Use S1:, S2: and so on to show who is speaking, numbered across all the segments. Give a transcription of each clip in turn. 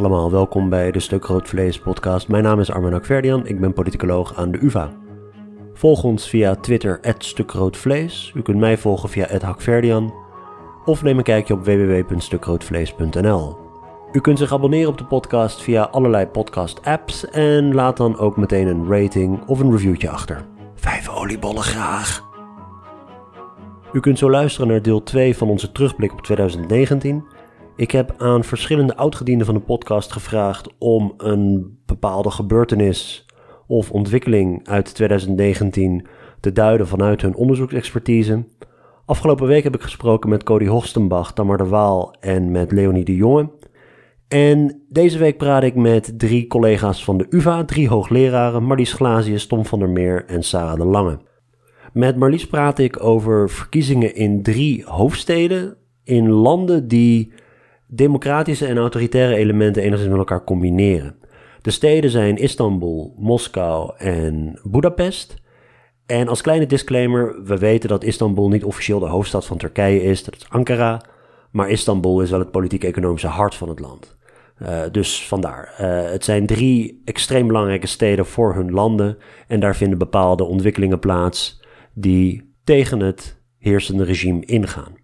S1: allemaal, welkom bij de Stuk Groot Vlees podcast. Mijn naam is Armen Akverdian, ik ben politicoloog aan de UvA. Volg ons via Twitter, @stukgrootvlees. U kunt mij volgen via @hakverdian of neem een kijkje op www.stukgrootvlees.nl. U kunt zich abonneren op de podcast via allerlei podcast-apps en laat dan ook meteen een rating of een reviewtje achter. Vijf oliebollen graag! U kunt zo luisteren naar deel 2 van onze terugblik op 2019. Ik heb aan verschillende oudgedienden van de podcast gevraagd om een bepaalde gebeurtenis of ontwikkeling uit 2019 te duiden vanuit hun onderzoeksexpertise. Afgelopen week heb ik gesproken met Cody Horstenbach, Tamar de Waal en met Leonie de Jonge. En deze week praat ik met drie collega's van de UvA, drie hoogleraren, Marlies Glazius, Tom van der Meer en Sarah de Lange. Met Marlies praat ik over verkiezingen in drie hoofdsteden, in landen die democratische en autoritaire elementen enigszins met elkaar combineren. De steden zijn Istanbul, Moskou en Budapest. En als kleine disclaimer, we weten dat Istanbul niet officieel de hoofdstad van Turkije is, dat is Ankara. Maar Istanbul is wel het politiek-economische hart van het land. Uh, dus vandaar. Uh, het zijn drie extreem belangrijke steden voor hun landen. En daar vinden bepaalde ontwikkelingen plaats die tegen het heersende regime ingaan.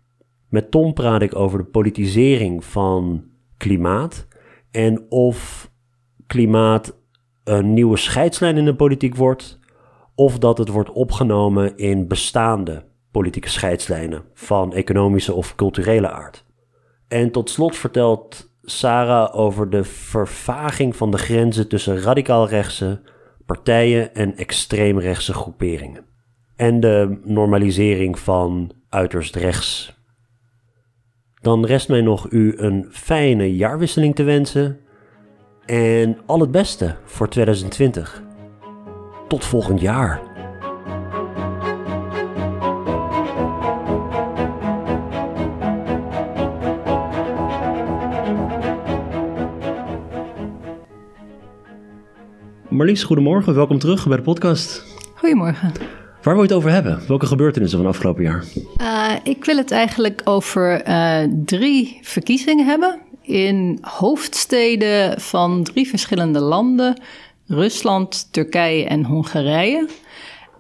S1: Met Tom praat ik over de politisering van klimaat en of klimaat een nieuwe scheidslijn in de politiek wordt, of dat het wordt opgenomen in bestaande politieke scheidslijnen van economische of culturele aard. En tot slot vertelt Sarah over de vervaging van de grenzen tussen radicaal-rechtse partijen en extreemrechtse groeperingen. En de normalisering van uiterst rechts. Dan rest mij nog u een fijne jaarwisseling te wensen en al het beste voor 2020. Tot volgend jaar. Marlies, goedemorgen. Welkom terug bij de podcast.
S2: Goedemorgen.
S1: Waar wil je het over hebben? Welke gebeurtenissen van afgelopen jaar?
S2: Uh, ik wil het eigenlijk over uh, drie verkiezingen hebben in hoofdsteden van drie verschillende landen: Rusland, Turkije en Hongarije.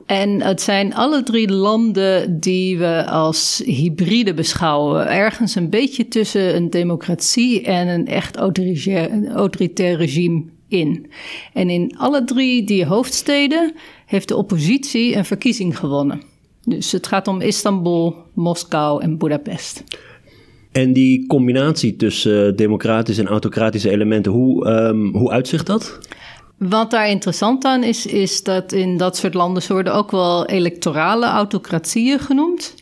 S2: En het zijn alle drie landen die we als hybride beschouwen. Ergens een beetje tussen een democratie en een echt autoritair regime in. En in alle drie die hoofdsteden heeft de oppositie een verkiezing gewonnen. Dus het gaat om Istanbul, Moskou en Budapest.
S1: En die combinatie tussen democratische en autocratische elementen, hoe, um, hoe uitzicht dat?
S2: Wat daar interessant aan is, is dat in dat soort landen worden ook wel electorale autocratieën genoemd.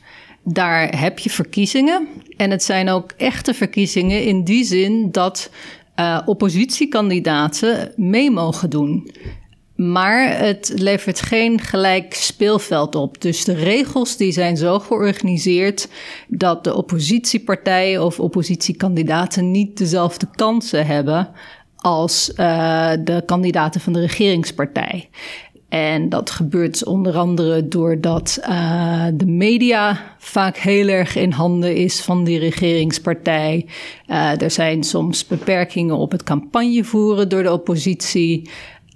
S2: Daar heb je verkiezingen. En het zijn ook echte verkiezingen in die zin dat uh, oppositiekandidaten mee mogen doen. Maar het levert geen gelijk speelveld op. Dus de regels die zijn zo georganiseerd dat de oppositiepartijen of oppositiekandidaten niet dezelfde kansen hebben als uh, de kandidaten van de regeringspartij. En dat gebeurt onder andere doordat uh, de media vaak heel erg in handen is van die regeringspartij. Uh, er zijn soms beperkingen op het campagne voeren door de oppositie.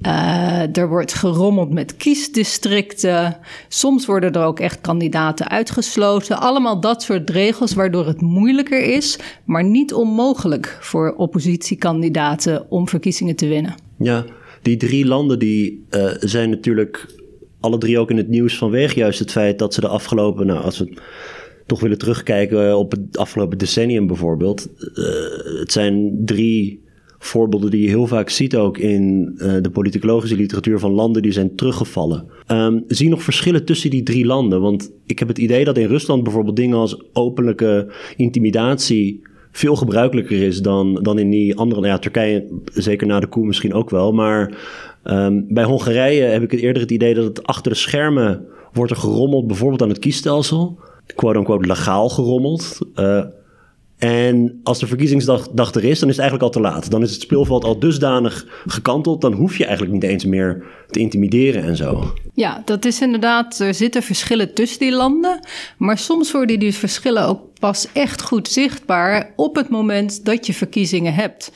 S2: Uh, er wordt gerommeld met kiesdistricten. Soms worden er ook echt kandidaten uitgesloten. Allemaal dat soort regels waardoor het moeilijker is, maar niet onmogelijk voor oppositiekandidaten om verkiezingen te winnen.
S1: Ja, die drie landen die uh, zijn natuurlijk alle drie ook in het nieuws vanwege juist het feit dat ze de afgelopen, nou als we toch willen terugkijken op het afgelopen decennium bijvoorbeeld. Uh, het zijn drie voorbeelden die je heel vaak ziet ook in uh, de politicologische literatuur van landen die zijn teruggevallen. Um, zie je nog verschillen tussen die drie landen? Want ik heb het idee dat in Rusland bijvoorbeeld dingen als openlijke intimidatie veel gebruikelijker is dan, dan in die andere. Nou ja, Turkije, zeker na de koe misschien ook wel. Maar um, bij Hongarije heb ik het eerder het idee dat het achter de schermen wordt er gerommeld, bijvoorbeeld aan het kiesstelsel. Quote-unquote legaal gerommeld. Uh, en als de verkiezingsdag dag er is, dan is het eigenlijk al te laat. Dan is het speelveld al dusdanig gekanteld. Dan hoef je eigenlijk niet eens meer te intimideren en zo.
S2: Ja, dat is inderdaad. Er zitten verschillen tussen die landen. Maar soms worden die verschillen ook pas echt goed zichtbaar op het moment dat je verkiezingen hebt.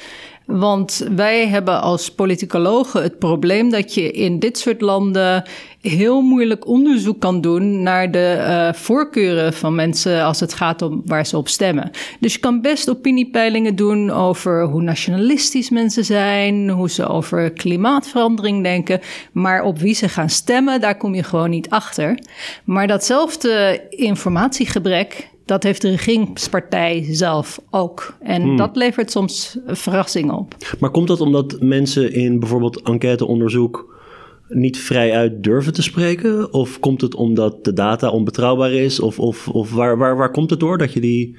S2: Want wij hebben als politicologen het probleem dat je in dit soort landen heel moeilijk onderzoek kan doen naar de uh, voorkeuren van mensen als het gaat om waar ze op stemmen. Dus je kan best opiniepeilingen doen over hoe nationalistisch mensen zijn, hoe ze over klimaatverandering denken, maar op wie ze gaan stemmen, daar kom je gewoon niet achter. Maar datzelfde informatiegebrek dat heeft de regeringspartij zelf ook. En hmm. dat levert soms verrassingen op.
S1: Maar komt dat omdat mensen in bijvoorbeeld enquêteonderzoek niet vrij uit durven te spreken? Of komt het omdat de data onbetrouwbaar is? Of, of, of waar, waar, waar komt het door dat je die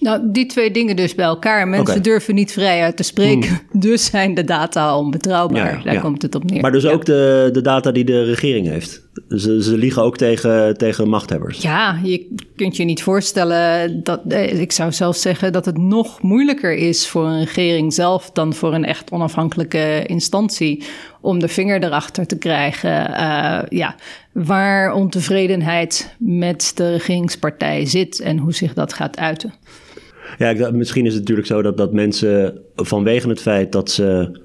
S2: nou, die twee dingen dus bij elkaar. Mensen durven niet vrij uit te spreken, hmm. dus zijn de data onbetrouwbaar. Daar komt het op neer.
S1: Maar dus ook de, de data die de regering heeft. Ze, ze liegen ook tegen, tegen machthebbers.
S2: Ja, je kunt je niet voorstellen dat. Eh, ik zou zelfs zeggen dat het nog moeilijker is voor een regering zelf dan voor een echt onafhankelijke instantie om de vinger erachter te krijgen. Uh, ja, waar ontevredenheid met de regeringspartij zit en hoe zich dat gaat uiten.
S1: Ja, ik, misschien is het natuurlijk zo dat, dat mensen vanwege het feit dat ze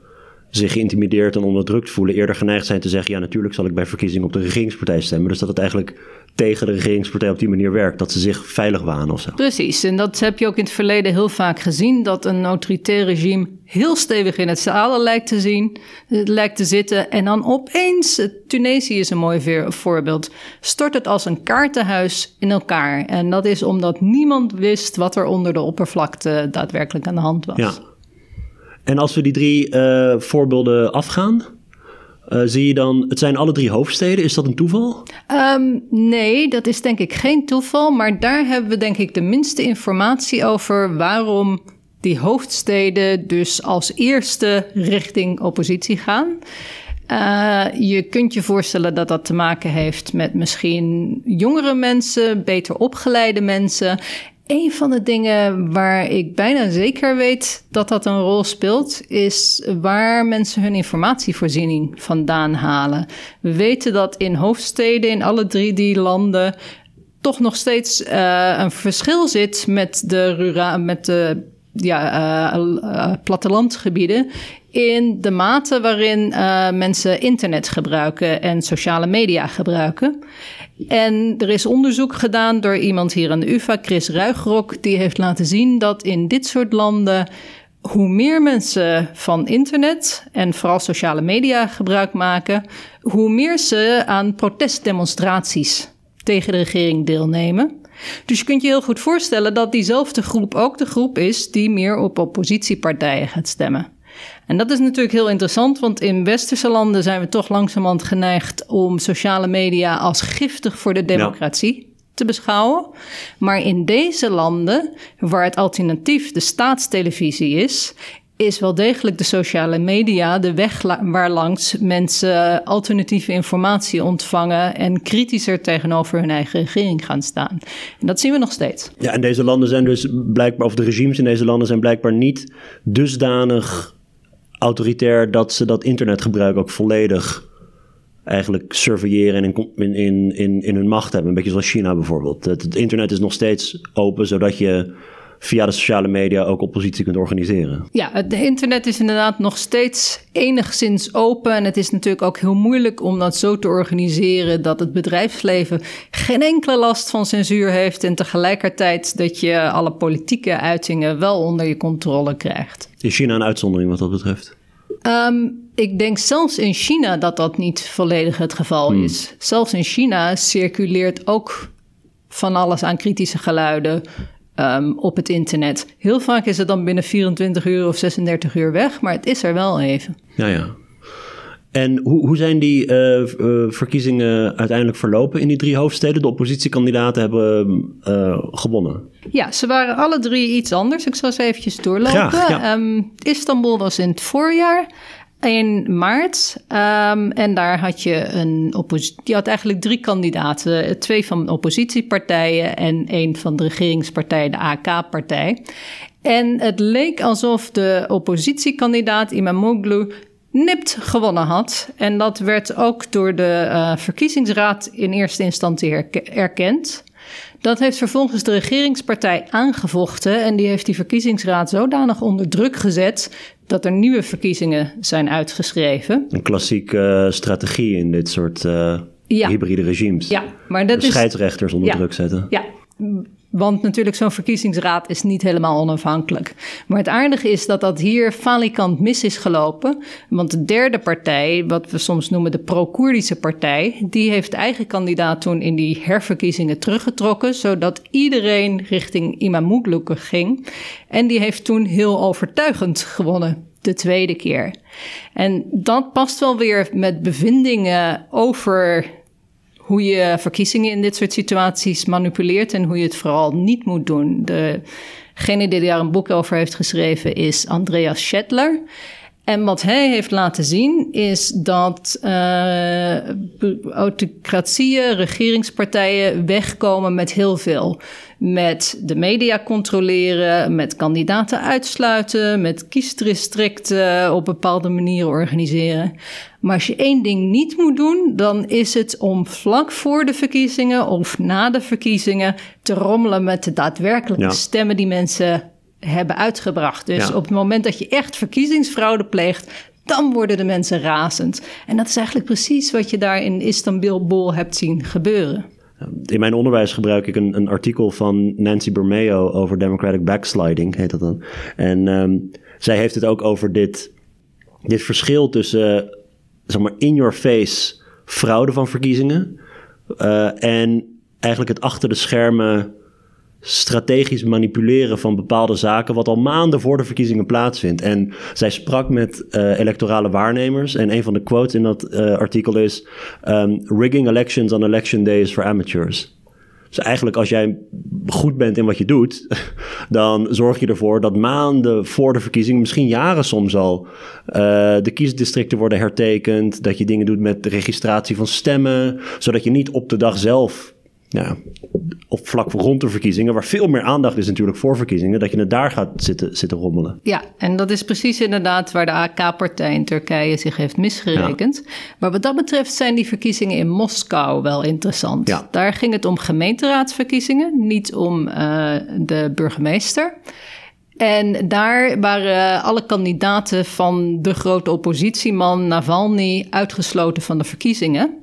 S1: zich geïntimideerd en onderdrukt voelen, eerder geneigd zijn te zeggen: ja, natuurlijk zal ik bij verkiezingen op de regeringspartij stemmen. Dus dat het eigenlijk tegen de regeringspartij op die manier werkt, dat ze zich veilig wanen of zo.
S2: Precies, en dat heb je ook in het verleden heel vaak gezien, dat een autoritair regime heel stevig in het zadel lijkt te zien, lijkt te zitten, en dan opeens, Tunesië is een mooi voorbeeld, stort het als een kaartenhuis in elkaar. En dat is omdat niemand wist wat er onder de oppervlakte daadwerkelijk aan de hand was.
S1: Ja. En als we die drie uh, voorbeelden afgaan, uh, zie je dan, het zijn alle drie hoofdsteden. Is dat een toeval?
S2: Um, nee, dat is denk ik geen toeval. Maar daar hebben we denk ik de minste informatie over waarom die hoofdsteden dus als eerste richting oppositie gaan. Uh, je kunt je voorstellen dat dat te maken heeft met misschien jongere mensen, beter opgeleide mensen. Een van de dingen waar ik bijna zeker weet dat dat een rol speelt, is waar mensen hun informatievoorziening vandaan halen. We weten dat in hoofdsteden, in alle drie die landen, toch nog steeds uh, een verschil zit met de, rura met de ja, uh, plattelandgebieden. In de mate waarin mensen internet gebruiken en sociale media gebruiken. En er is onderzoek gedaan door iemand hier aan de UvA, Chris Ruigrok, die heeft laten zien dat in dit soort landen hoe meer mensen van internet en vooral sociale media gebruik maken, hoe meer ze aan protestdemonstraties tegen de regering deelnemen. Dus je kunt je heel goed voorstellen dat diezelfde groep ook de groep is die meer op oppositiepartijen gaat stemmen. En dat is natuurlijk heel interessant, want in westerse landen zijn we toch langzamerhand geneigd om sociale media als giftig voor de democratie te beschouwen. Maar in deze landen, waar het alternatief de staatstelevisie is, is wel degelijk de sociale media de weg waarlangs mensen alternatieve informatie ontvangen en kritischer tegenover hun eigen regering gaan staan. En dat zien we nog steeds.
S1: Ja, en deze landen zijn dus blijkbaar, of de regimes in deze landen zijn blijkbaar niet dusdanig autoritair dat ze dat internetgebruik ook volledig eigenlijk surveilleren en in, in, in, in hun macht hebben. Een beetje zoals China bijvoorbeeld. Het, het, internet is nog steeds open, zodat je via de sociale media ook oppositie kunt organiseren.
S2: Ja, het internet is inderdaad nog steeds enigszins open. En het is natuurlijk ook heel moeilijk om dat zo te organiseren dat het bedrijfsleven geen enkele last van censuur heeft. En tegelijkertijd dat je alle politieke uitingen wel onder je controle krijgt.
S1: Is China een uitzondering wat dat betreft?
S2: Um, ik denk zelfs in China dat dat niet volledig het geval hmm. is. Zelfs in China circuleert ook van alles aan kritische geluiden um, op het internet. Heel vaak is het dan binnen 24 uur of 36 uur weg, maar het is er wel even.
S1: Ja, ja. En hoe, hoe zijn die uh, verkiezingen uiteindelijk verlopen in die drie hoofdsteden? De oppositiekandidaten hebben uh, gewonnen.
S2: Ja, ze waren alle drie iets anders. Ik zal eens eventjes doorlopen. Graag, um, Istanbul was in het voorjaar in maart. Um, en daar had je een oppositie. Je had eigenlijk drie kandidaten: twee van oppositiepartijen en één van de regeringspartij, de AK-partij. En het leek alsof de oppositiekandidaat Imamoglu nipt gewonnen had. En dat werd ook door de uh, verkiezingsraad in eerste instantie erkend. Dat heeft vervolgens de regeringspartij aangevochten en die heeft die verkiezingsraad zodanig onder druk gezet dat er nieuwe verkiezingen zijn uitgeschreven.
S1: Een klassieke strategie in dit soort uh, hybride regimes.
S2: Ja, maar dat
S1: de scheidsrechters onder druk zetten.
S2: Ja, want natuurlijk, zo'n verkiezingsraad is niet helemaal onafhankelijk. Maar het aardige is dat dat hier falikant mis is gelopen. Want de derde partij, wat we soms noemen de pro-Koerdische partij, die heeft eigen kandidaat toen in die herverkiezingen teruggetrokken, zodat iedereen richting Imamoglu ging. En die heeft toen heel overtuigend gewonnen de tweede keer. En dat past wel weer met bevindingen over hoe je verkiezingen in dit soort situaties manipuleert en hoe je het vooral niet moet doen. Degene die daar een boek over heeft geschreven is Andreas Schettler. En wat hij heeft laten zien is dat uh, autocratieën, regeringspartijen wegkomen met heel veel. Met de media controleren, met kandidaten uitsluiten, met kiesdistricten op bepaalde manieren organiseren. Maar als je één ding niet moet doen, dan is het om vlak voor de verkiezingen of na de verkiezingen te rommelen met de daadwerkelijke stemmen die mensen hebben uitgebracht. Dus op het moment dat je echt verkiezingsfraude pleegt, dan worden de mensen razend. En dat is eigenlijk precies wat je daar in Istanbul hebt zien gebeuren.
S1: In mijn onderwijs gebruik ik een, een artikel van Nancy Bermeo over democratic backsliding, heet dat dan. En um, zij heeft het ook over dit, dit verschil tussen, zeg maar, in-your-face fraude van verkiezingen uh, en eigenlijk het achter de schermen strategisch manipuleren van bepaalde zaken, wat al maanden voor de verkiezingen plaatsvindt. En zij sprak met uh, electorale waarnemers. En een van de quotes in dat uh, artikel is: um, Rigging elections on election day is for amateurs. Dus eigenlijk als jij goed bent in wat je doet, dan zorg je ervoor dat maanden voor de verkiezingen, misschien jaren soms al, uh, de kiesdistricten worden hertekend. Dat je dingen doet met de registratie van stemmen, zodat je niet op de dag zelf ja, op vlak rond de verkiezingen, waar veel meer aandacht is natuurlijk voor verkiezingen, dat je het daar gaat zitten, zitten rommelen.
S2: Ja, en dat is precies inderdaad waar de AK-partij in Turkije zich heeft misgerekend. Maar wat dat betreft zijn die verkiezingen in Moskou wel interessant. Ja. Daar ging het om gemeenteraadsverkiezingen, niet om uh, de burgemeester. En daar waren alle kandidaten van de grote oppositieman Navalny uitgesloten van de verkiezingen.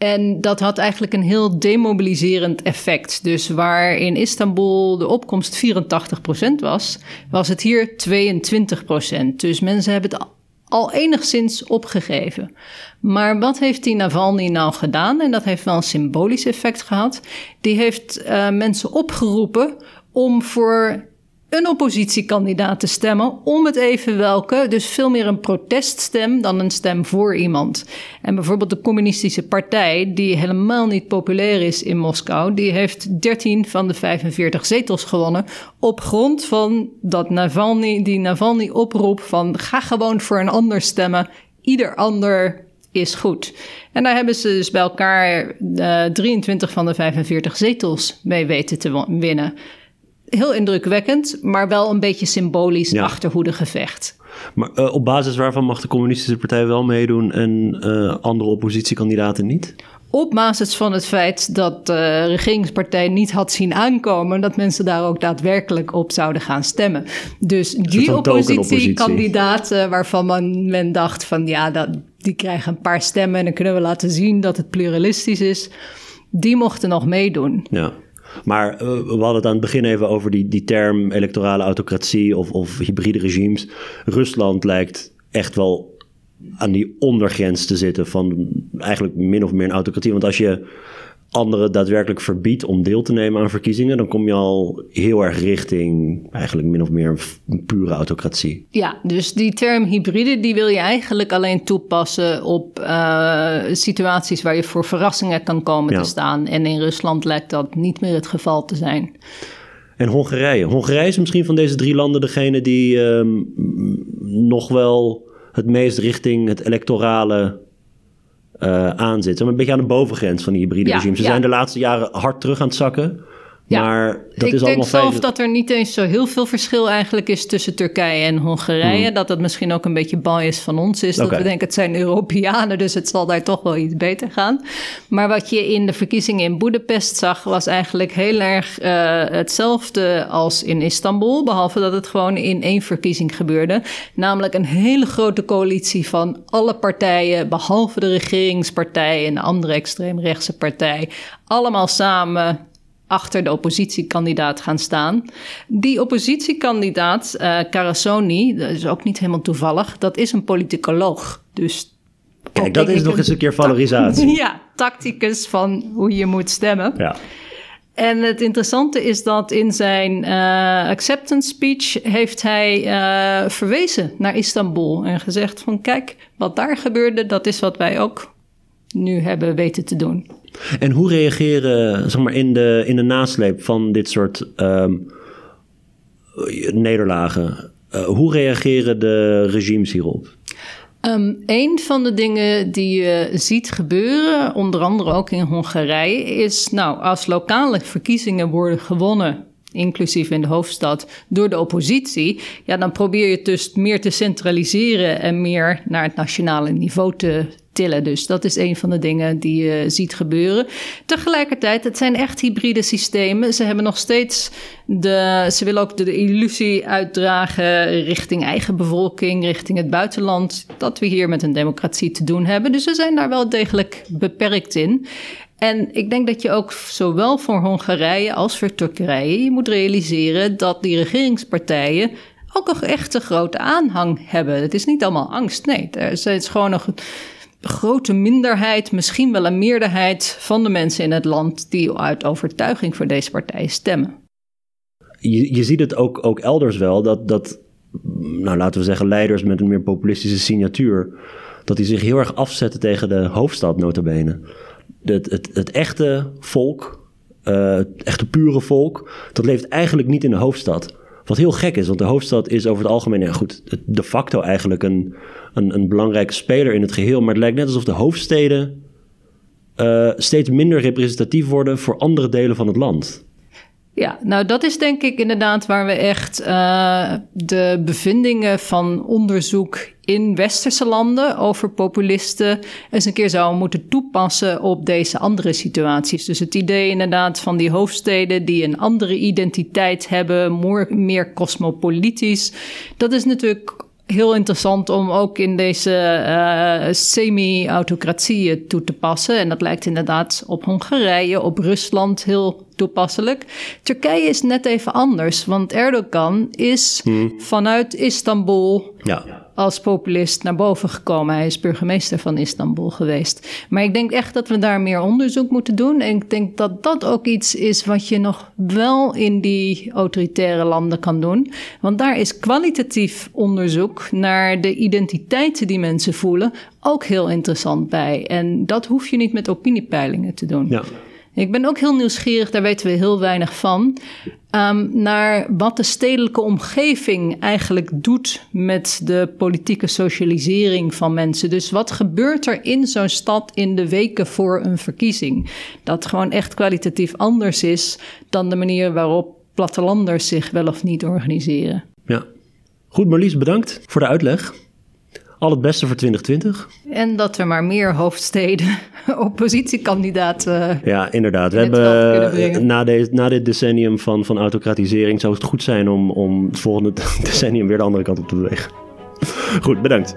S2: En dat had eigenlijk een heel demobiliserend effect. Dus waar in Istanbul de opkomst 84% was, was het hier 22%. Dus mensen hebben het al enigszins opgegeven. Maar wat heeft die Navalny nou gedaan? En dat heeft wel een symbolisch effect gehad. Die heeft uh, mensen opgeroepen om voor een oppositiekandidaat te stemmen, om het even welke. Dus veel meer een proteststem dan een stem voor iemand. En bijvoorbeeld de Communistische Partij, die helemaal niet populair is in Moskou, die heeft 13 van de 45 zetels gewonnen. Op grond van dat Navalny, die Navalny oproep van ga gewoon voor een ander stemmen. Ieder ander is goed. En daar hebben ze dus bij elkaar uh, eh, 23 van de 45 zetels mee weten te winnen heel indrukwekkend, maar wel een beetje symbolisch ja. achterhoedegevecht.
S1: Maar uh, op basis waarvan mag de Communistische Partij wel meedoen en uh, andere oppositiekandidaten niet?
S2: Op basis van het feit dat de regeringspartij niet had zien aankomen dat mensen daar ook daadwerkelijk op zouden gaan stemmen. Dus die oppositiekandidaten waarvan men, men dacht van ja, dat, die krijgen een paar stemmen en dan kunnen we laten zien dat het pluralistisch is, die mochten nog meedoen.
S1: Ja. Maar uh, we hadden het aan het begin even over die, die term electorale autocratie of, of hybride regimes. Rusland lijkt echt wel aan die ondergrens te zitten van eigenlijk min of meer een autocratie. Want als je anderen daadwerkelijk verbiedt om deel te nemen aan verkiezingen, dan kom je al heel erg richting eigenlijk min of meer een pure autocratie.
S2: Ja, dus die term hybride, die wil je eigenlijk alleen toepassen op uh, situaties waar je voor verrassingen kan komen te staan. En in Rusland lijkt dat niet meer het geval te zijn.
S1: En Hongarije. Hongarije is misschien van deze drie landen degene die um, nog wel het meest richting het electorale uh, aan zit. Een beetje aan de bovengrens van die hybride ja, regime. Ze zijn de laatste jaren hard terug aan het zakken.
S2: Ja,
S1: maar dat
S2: ik
S1: is
S2: denk zelf dat er niet eens zo heel veel verschil eigenlijk is tussen Turkije en Hongarije. Dat het misschien ook een beetje bias van ons is. Dat we denken het zijn Europeanen, dus het zal daar toch wel iets beter gaan. Maar wat je in de verkiezingen in Boedapest zag, was eigenlijk heel erg eh, hetzelfde als in Istanbul. Behalve dat het gewoon in één verkiezing gebeurde. Namelijk een hele grote coalitie van alle partijen, behalve de regeringspartij en de andere extreemrechtse partij. Allemaal samen achter de oppositiekandidaat gaan staan. Die oppositiekandidaat, eh Carasoni, dat is ook niet helemaal toevallig, dat is een politicoloog. Dus
S1: Kijk, dat is nog eens een keer valorisatie.
S2: Ja, tacticus van hoe je moet stemmen.
S1: Ja.
S2: En het interessante is dat in zijn eh, acceptance speech heeft hij eh, verwezen naar Istanbul en gezegd van kijk, wat daar gebeurde, dat is wat wij ook nu hebben weten te doen.
S1: En hoe reageren, zeg maar, in de, in de nasleep van dit soort ehm, nederlagen? eh, hoe reageren de regimes hierop?
S2: Um, een van de dingen die je ziet gebeuren, onder andere ook in Hongarije, is nou, als lokale verkiezingen worden gewonnen, inclusief in de hoofdstad, door de oppositie, ja, dan probeer je het dus meer te centraliseren en meer naar het nationale niveau te tillen. Dus dat is een van de dingen die je ziet gebeuren. Tegelijkertijd, het zijn echt hybride systemen. Ze hebben nog steeds de. Ze willen ook de, illusie uitdragen richting eigen bevolking, richting het buitenland, dat we hier met een democratie te doen hebben. Dus ze zijn daar wel degelijk beperkt in. En ik denk dat je ook zowel voor Hongarije als voor Turkije je moet realiseren dat die regeringspartijen ook een echte grote aanhang hebben. Het is niet allemaal angst. Nee, er is gewoon nog een grote minderheid, misschien wel een meerderheid van de mensen in het land die uit overtuiging voor deze partijen stemmen.
S1: Je, je ziet het ook, ook elders wel, dat, dat, nou laten we zeggen, leiders met een meer populistische signatuur, dat die zich heel erg afzetten tegen de hoofdstad, notabene. Het, het, echte volk, uh, het echte pure volk, dat leeft eigenlijk niet in de hoofdstad. Wat heel gek is, want de hoofdstad is over het algemeen, ja goed, de facto eigenlijk een, een, een belangrijke speler in het geheel. Maar het lijkt net alsof de hoofdsteden uh, steeds minder representatief worden voor andere delen van het land.
S2: Ja, nou dat is denk ik inderdaad waar we echt uh, de bevindingen van onderzoek in westerse landen over populisten eens een keer zouden moeten toepassen op deze andere situaties. Dus het idee inderdaad van die hoofdsteden die een andere identiteit hebben, meer cosmopolitisch, dat is natuurlijk heel interessant om ook in deze uh, semi-autocratieën toe te passen. En dat lijkt inderdaad op Hongarije, op Rusland heel toepasselijk. Turkije is net even anders, want Erdogan is hmm. vanuit Istanbul
S1: ja.
S2: Als populist naar boven gekomen. Hij is burgemeester van Istanbul geweest. Maar ik denk echt dat we daar meer onderzoek moeten doen. En ik denk dat dat ook iets is wat je nog wel in die autoritaire landen kan doen. Want daar is kwalitatief onderzoek naar de identiteiten die mensen voelen ook heel interessant bij. En dat hoef je niet met opiniepeilingen te doen.
S1: Ja.
S2: Ik ben ook heel nieuwsgierig, daar weten we heel weinig van, um, naar wat de stedelijke omgeving eigenlijk doet met de politieke socialisering van mensen. Dus wat gebeurt er in zo'n stad in de weken voor een verkiezing? Dat gewoon echt kwalitatief anders is dan de manier waarop plattelanders zich wel of niet organiseren.
S1: Ja. Goed, Marlies, bedankt voor de uitleg. Al het beste voor 2020.
S2: En dat er maar meer hoofdsteden oppositiekandidaten.
S1: Ja, inderdaad. We hebben na, de, na dit decennium van, van autocratisering zou het goed zijn om, om het volgende decennium weer de andere kant op te bewegen. Goed, bedankt.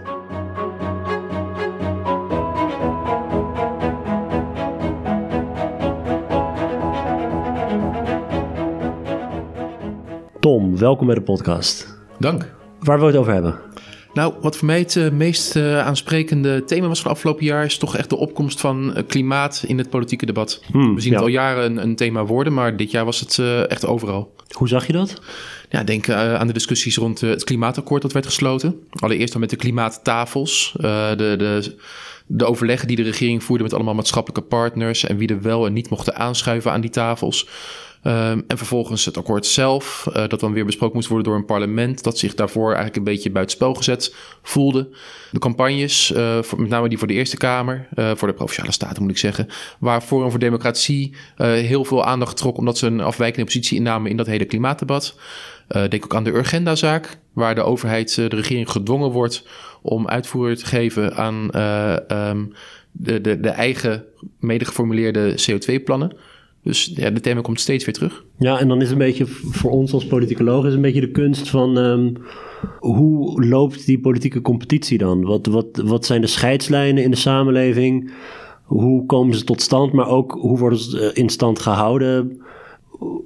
S1: Tom, welkom bij de podcast.
S3: Dank.
S1: Waar wil je het over hebben?
S3: Nou, wat voor mij het uh, meest uh, aansprekende thema was van het afgelopen jaar... is toch echt de opkomst van uh, klimaat in het politieke debat.
S1: Hmm,
S3: We zien
S1: ja.
S3: het al jaren een, een, thema worden, maar dit jaar was het echt overal.
S1: Hoe zag je dat?
S3: Ja, denk aan de discussies rond het klimaatakkoord dat werd gesloten. Allereerst dan met de klimaattafels, de, de, de overleggen die de regering voerde... met allemaal maatschappelijke partners... en wie er wel en niet mochten aanschuiven aan die tafels... Ehm, en vervolgens het akkoord zelf, uh, dat dan weer besproken moest worden door een parlement, dat zich daarvoor eigenlijk een beetje buitenspel gezet voelde. De campagnes, voor, met name die voor de Eerste Kamer, uh, voor de Provinciale Staten moet ik zeggen, waar Forum voor Democratie heel veel aandacht trok, omdat ze een afwijkende positie innamen in dat hele klimaatdebat. denk ook aan de Urgenda-zaak, waar de overheid, de regering gedwongen wordt om uitvoering te geven aan um, de, de, de eigen mede geformuleerde CO2-plannen. Dus ja, de thema komt steeds weer terug.
S1: Ja, en dan is een beetje voor ons als politicoloog is een beetje de kunst van um, hoe loopt die politieke competitie dan? Wat, wat, wat zijn de scheidslijnen in de samenleving? Hoe komen ze tot stand, maar ook hoe worden ze in stand gehouden?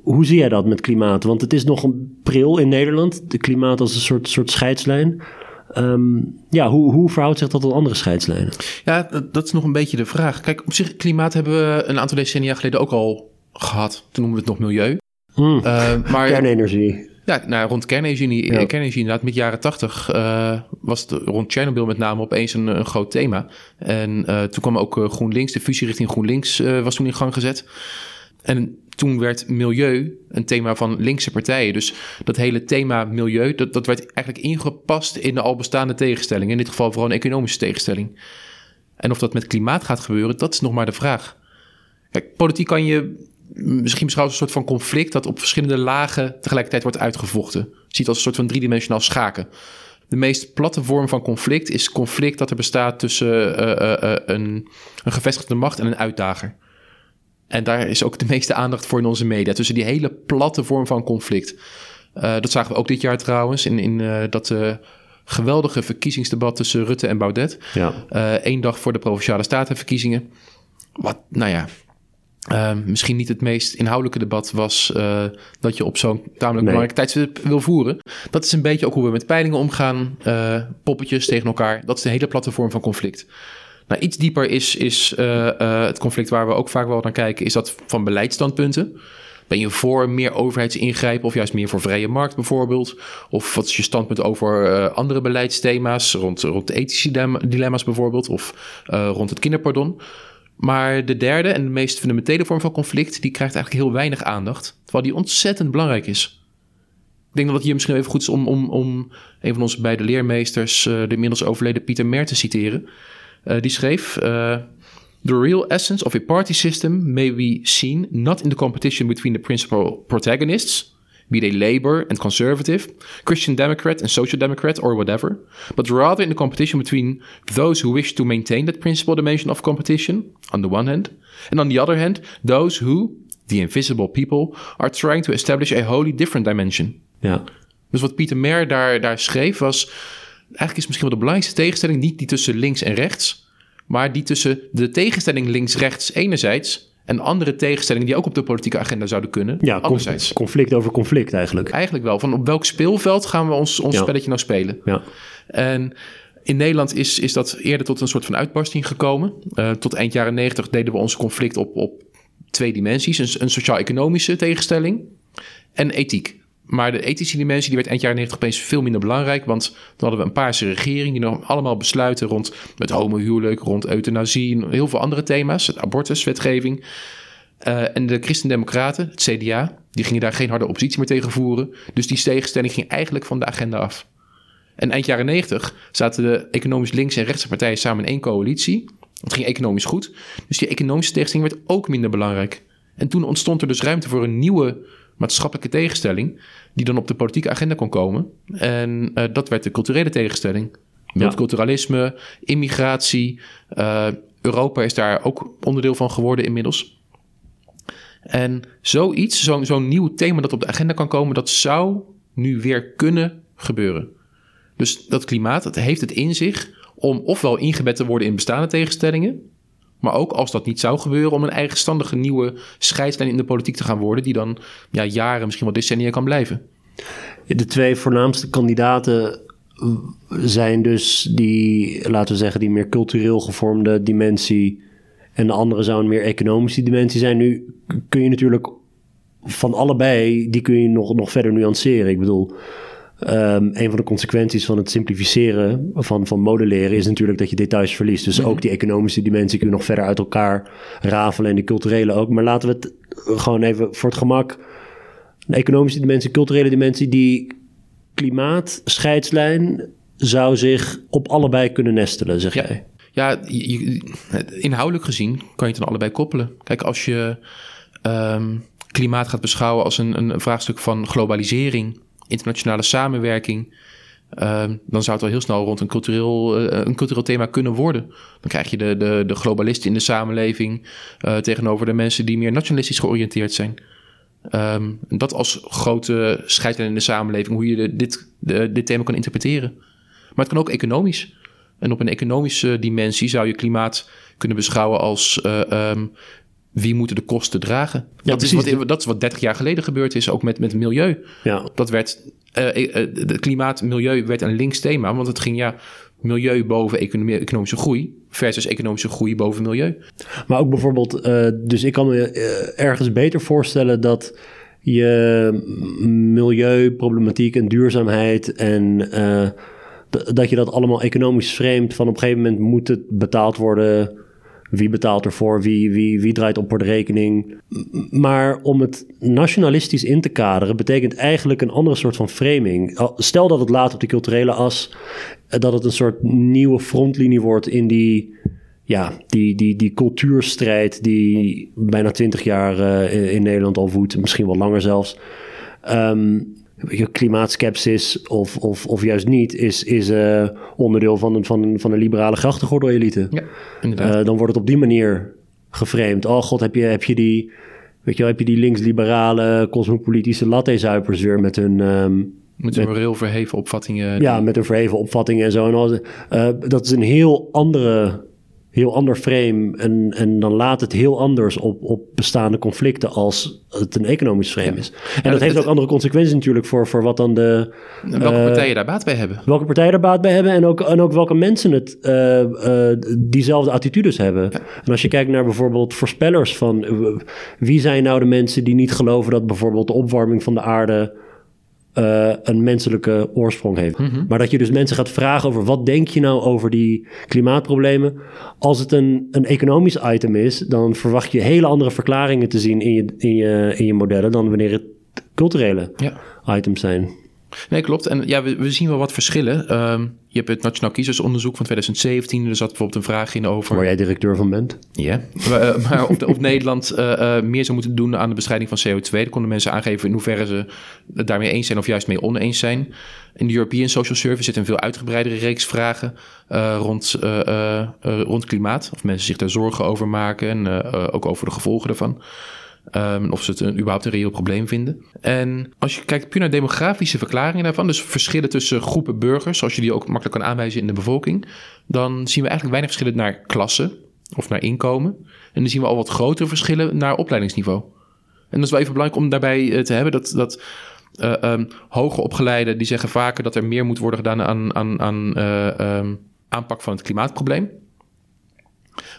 S1: Hoe zie jij dat met klimaat? Want het is nog een pril in Nederland, de klimaat als een soort, soort scheidslijn. Um, ja, hoe, hoe verhoudt zich dat tot andere scheidslijnen?
S3: Ja, dat, is nog een beetje de vraag. Kijk, op zich, klimaat hebben we een aantal decennia geleden ook al gehad. Toen noemen we het nog milieu.
S1: Hmm. Uh, maar, kernenergie.
S3: Ja, nou, rond kernenergie, ja. kernenergie inderdaad. Met jaren tachtig uh, was het rond Chernobyl met name opeens een, een groot thema. En uh, toen kwam ook GroenLinks, de fusie richting GroenLinks was toen in gang gezet. En toen werd milieu een thema van linkse partijen. Dus dat hele thema milieu, dat, dat werd eigenlijk ingepast in de al bestaande tegenstelling. In dit geval vooral een economische tegenstelling. En of dat met klimaat gaat gebeuren, dat is nog maar de vraag. Kijk, politiek kan je misschien beschouwen als een soort van conflict dat op verschillende lagen tegelijkertijd wordt uitgevochten. Je ziet als een soort van driedimensionaal schaken. De meest platte vorm van conflict is conflict dat er bestaat tussen uh, uh, uh, een, een gevestigde macht en een uitdager. En daar is ook de meeste aandacht voor in onze media. Tussen die hele platte vorm van conflict. Uh, dat zagen we ook dit jaar trouwens. In, in uh, dat uh, geweldige verkiezingsdebat tussen Rutte en Baudet.
S1: Ja.
S3: Eén dag voor de Provinciale Statenverkiezingen. Wat, nou ja, misschien niet het meest inhoudelijke debat was dat je op zo'n tamelijk nee. belangrijk tijdstip wil voeren. Dat is een beetje ook hoe we met peilingen omgaan. Poppetjes tegen elkaar. Dat is de hele platte vorm van conflict. Nou, iets dieper is, is uh, uh, het conflict waar we ook vaak wel naar kijken, is dat van beleidsstandpunten. Ben je voor meer overheidsingrijpen of juist meer voor vrije markt bijvoorbeeld? Of wat is je standpunt over uh, andere beleidsthema's, rond, rond ethische dilemma's bijvoorbeeld, of rond het kinderpardon? Maar de derde en de meest fundamentele vorm van conflict, die krijgt eigenlijk heel weinig aandacht, terwijl die ontzettend belangrijk is. Ik denk dat het hier misschien even goed is om, om, om een van onze beide leermeesters, de inmiddels overleden Pieter Mer, te citeren. Uh, die schreef: uh, The real essence of a party system may be seen not in the competition between the principal protagonists, be they Labour and Conservative, Christian Democrat and Social Democrat, or whatever, but rather in the competition between those who wish to maintain that principal dimension of competition, on the one hand, and on the other hand, those who, the invisible people, are trying to establish a wholly different dimension.
S1: Ja.
S3: Dus wat Pieter Mer daar, daar schreef was eigenlijk is misschien wel de belangrijkste tegenstelling niet die tussen links en rechts, maar die tussen de tegenstelling links-rechts enerzijds en andere tegenstellingen die ook op de politieke agenda zouden kunnen.
S1: Ja, anderzijds. conflict over conflict eigenlijk.
S3: Eigenlijk wel. Van op welk speelveld gaan we ons, ons spelletje nou spelen?
S1: Ja.
S3: En in Nederland is, is dat eerder tot een soort van uitbarsting gekomen. Uh, tot eind jaren negentig deden we ons conflict op, op twee dimensies. Een, een sociaal-economische tegenstelling en ethiek. Maar de ethische dimensie die werd eind jaren 90 opeens veel minder belangrijk. Want dan hadden we een paarse regering die nog allemaal besluiten rond het homohuwelijk, rond euthanasie en heel veel andere thema's. Het abortuswetgeving. Uh, en de Christendemocraten, het CDA, die gingen daar geen harde oppositie meer tegen voeren. Dus die tegenstelling ging eigenlijk van de agenda af. En eind jaren 90 zaten de economisch linkse en rechtse partijen samen in één coalitie. Het ging economisch goed. Dus die economische tegenstelling werd ook minder belangrijk. En toen ontstond er dus ruimte voor een nieuwe maatschappelijke tegenstelling, die dan op de politieke agenda kon komen. En uh, dat werd de culturele tegenstelling. Multiculturalisme, immigratie. Uh, Europa is daar ook onderdeel van geworden inmiddels. En zoiets, zo'n zo'n nieuw thema dat op de agenda kan komen, dat zou nu weer kunnen gebeuren. Dus dat klimaat, dat heeft het in zich om ofwel ingebed te worden in bestaande tegenstellingen, maar ook als dat niet zou gebeuren, om een eigenstandige nieuwe scheidslijn in de politiek te gaan worden, die dan ja, jaren, misschien wel decennia kan blijven.
S1: De twee voornaamste kandidaten zijn dus die, laten we zeggen, die meer cultureel gevormde dimensie. En de andere zou een meer economische dimensie zijn. Nu kun je natuurlijk van allebei, die kun je nog, nog verder nuanceren. Ik bedoel, Um, een van de consequenties van het simplificeren van, van modelleren is natuurlijk dat je details verliest. Dus ook die economische dimensie kun je nog verder uit elkaar rafelen en de culturele ook. Maar laten we het gewoon even voor het gemak. Een economische dimensie, culturele dimensie. Die klimaatscheidslijn zou zich op allebei kunnen nestelen, zeg jij.
S3: Ja, inhoudelijk gezien kan je het dan allebei koppelen. Kijk, als je um, klimaat gaat beschouwen als een, een vraagstuk van globalisering, internationale samenwerking, um, dan zou het al heel snel rond een cultureel, uh, een cultureel thema kunnen worden. Dan krijg je de, de, de globalisten in de samenleving uh, tegenover de mensen die meer nationalistisch georiënteerd zijn. Um, dat als grote scheidlijn in de samenleving, hoe je dit, dit thema kan interpreteren. Maar het kan ook economisch. En op een economische dimensie zou je klimaat kunnen beschouwen als uh, um, wie moeten de kosten dragen. Ja, dat, is wat, dat is wat 30 jaar geleden gebeurd is, ook met, met milieu. Ja. Dat werd, uh, de klimaat, milieu werd een links thema, want het ging ja, milieu boven economie, economische groei versus economische groei boven milieu.
S1: Maar ook bijvoorbeeld, uh, dus ik kan me ergens beter voorstellen dat je milieuproblematiek en duurzaamheid en dat je dat allemaal economisch framet. Van op een gegeven moment moet het betaald worden. Wie betaalt ervoor? Wie, wie, wie draait op voor de rekening? Maar om het nationalistisch in te kaderen, betekent eigenlijk een andere soort van framing. Stel dat het laat op die culturele as, eh, dat het een soort nieuwe frontlinie wordt in die, ja, die, die, die cultuurstrijd die bijna twintig jaar uh, in Nederland al woedt, misschien wel langer zelfs. Um, klimaatskepsis of, of, of juist niet, is, is uh, onderdeel van een, van, van een liberale grachtengordel-elite. Ja, uh, dan wordt het op die manier geframed. Oh god, heb je, heb je die, weet je wel, heb je die linksliberale cosmopolitische latte-zuipers weer met hun... Um,
S3: met hun heel verheven opvattingen.
S1: Ja, met hun verheven opvattingen en zo. En al, uh, dat is een heel andere heel ander frame. En, en dan laat het heel anders op, op bestaande conflicten als het een economisch frame is. En dat, heeft ook andere consequenties natuurlijk voor, voor wat dan de.
S3: Welke uh, partijen daar baat bij hebben.
S1: Welke partijen daar baat bij hebben en ook, en ook welke mensen het uh, uh, diezelfde attitudes hebben. En als je kijkt naar bijvoorbeeld voorspellers van wie zijn nou de mensen die niet geloven dat bijvoorbeeld de opwarming van de aarde uh, een menselijke oorsprong heeft. Mm -hmm. Maar dat je dus mensen gaat vragen over wat denk je nou over die klimaatproblemen. Als het een, een economisch item is, dan verwacht je hele andere verklaringen te zien in je, in je, in je modellen dan wanneer het culturele ja. items zijn.
S3: Nee, klopt. En ja, we, we zien wel wat verschillen. Um, je hebt het Nationaal Kiezersonderzoek van 2017. Er zat bijvoorbeeld een vraag in over...
S1: Waar jij directeur van bent.
S3: Ja. maar, uh, maar of, of Nederland uh, uh, meer zou moeten doen aan de bestrijding van CO2. Dan konden mensen aangeven in hoeverre ze het daarmee eens zijn of juist mee oneens zijn. In de European Social Service zit een veel uitgebreidere reeks vragen rond, rond klimaat. Of mensen zich daar zorgen over maken en ook over de gevolgen daarvan. Um, of ze het een, überhaupt een reëel probleem vinden. En als je kijkt puur naar demografische verklaringen daarvan, dus verschillen tussen groepen burgers, zoals je die ook makkelijk kan aanwijzen in de bevolking, dan zien we eigenlijk weinig verschillen naar klasse of naar inkomen. En dan zien we al wat grotere verschillen naar opleidingsniveau. En dat is wel even belangrijk om daarbij uh, te hebben dat, dat uh, hoger opgeleiden die zeggen vaker dat er meer moet worden gedaan aan, aan, aan uh, um, aanpak van het klimaatprobleem.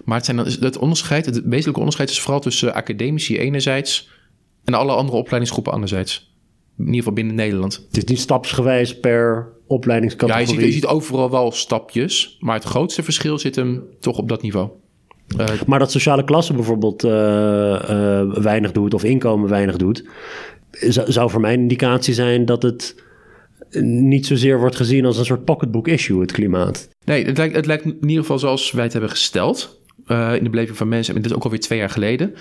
S3: Maar het, zijn, het onderscheid, het wezenlijke onderscheid is vooral tussen academici enerzijds en alle andere opleidingsgroepen anderzijds. In ieder geval binnen Nederland.
S1: Het is niet stapsgewijs per opleidingscategorie.
S3: Ja, je ziet, je ziet overal wel stapjes, maar het grootste verschil zit hem toch op dat niveau.
S1: Uh, maar dat sociale klasse bijvoorbeeld uh, uh, weinig doet of inkomen weinig doet, zou voor mij een indicatie zijn dat het niet zozeer wordt gezien als een soort pocketbook issue, het klimaat.
S3: Nee, het lijkt, het lijkt in ieder geval zoals wij het hebben gesteld. Uh, in de beleving van mensen, en dit is ook alweer twee jaar geleden.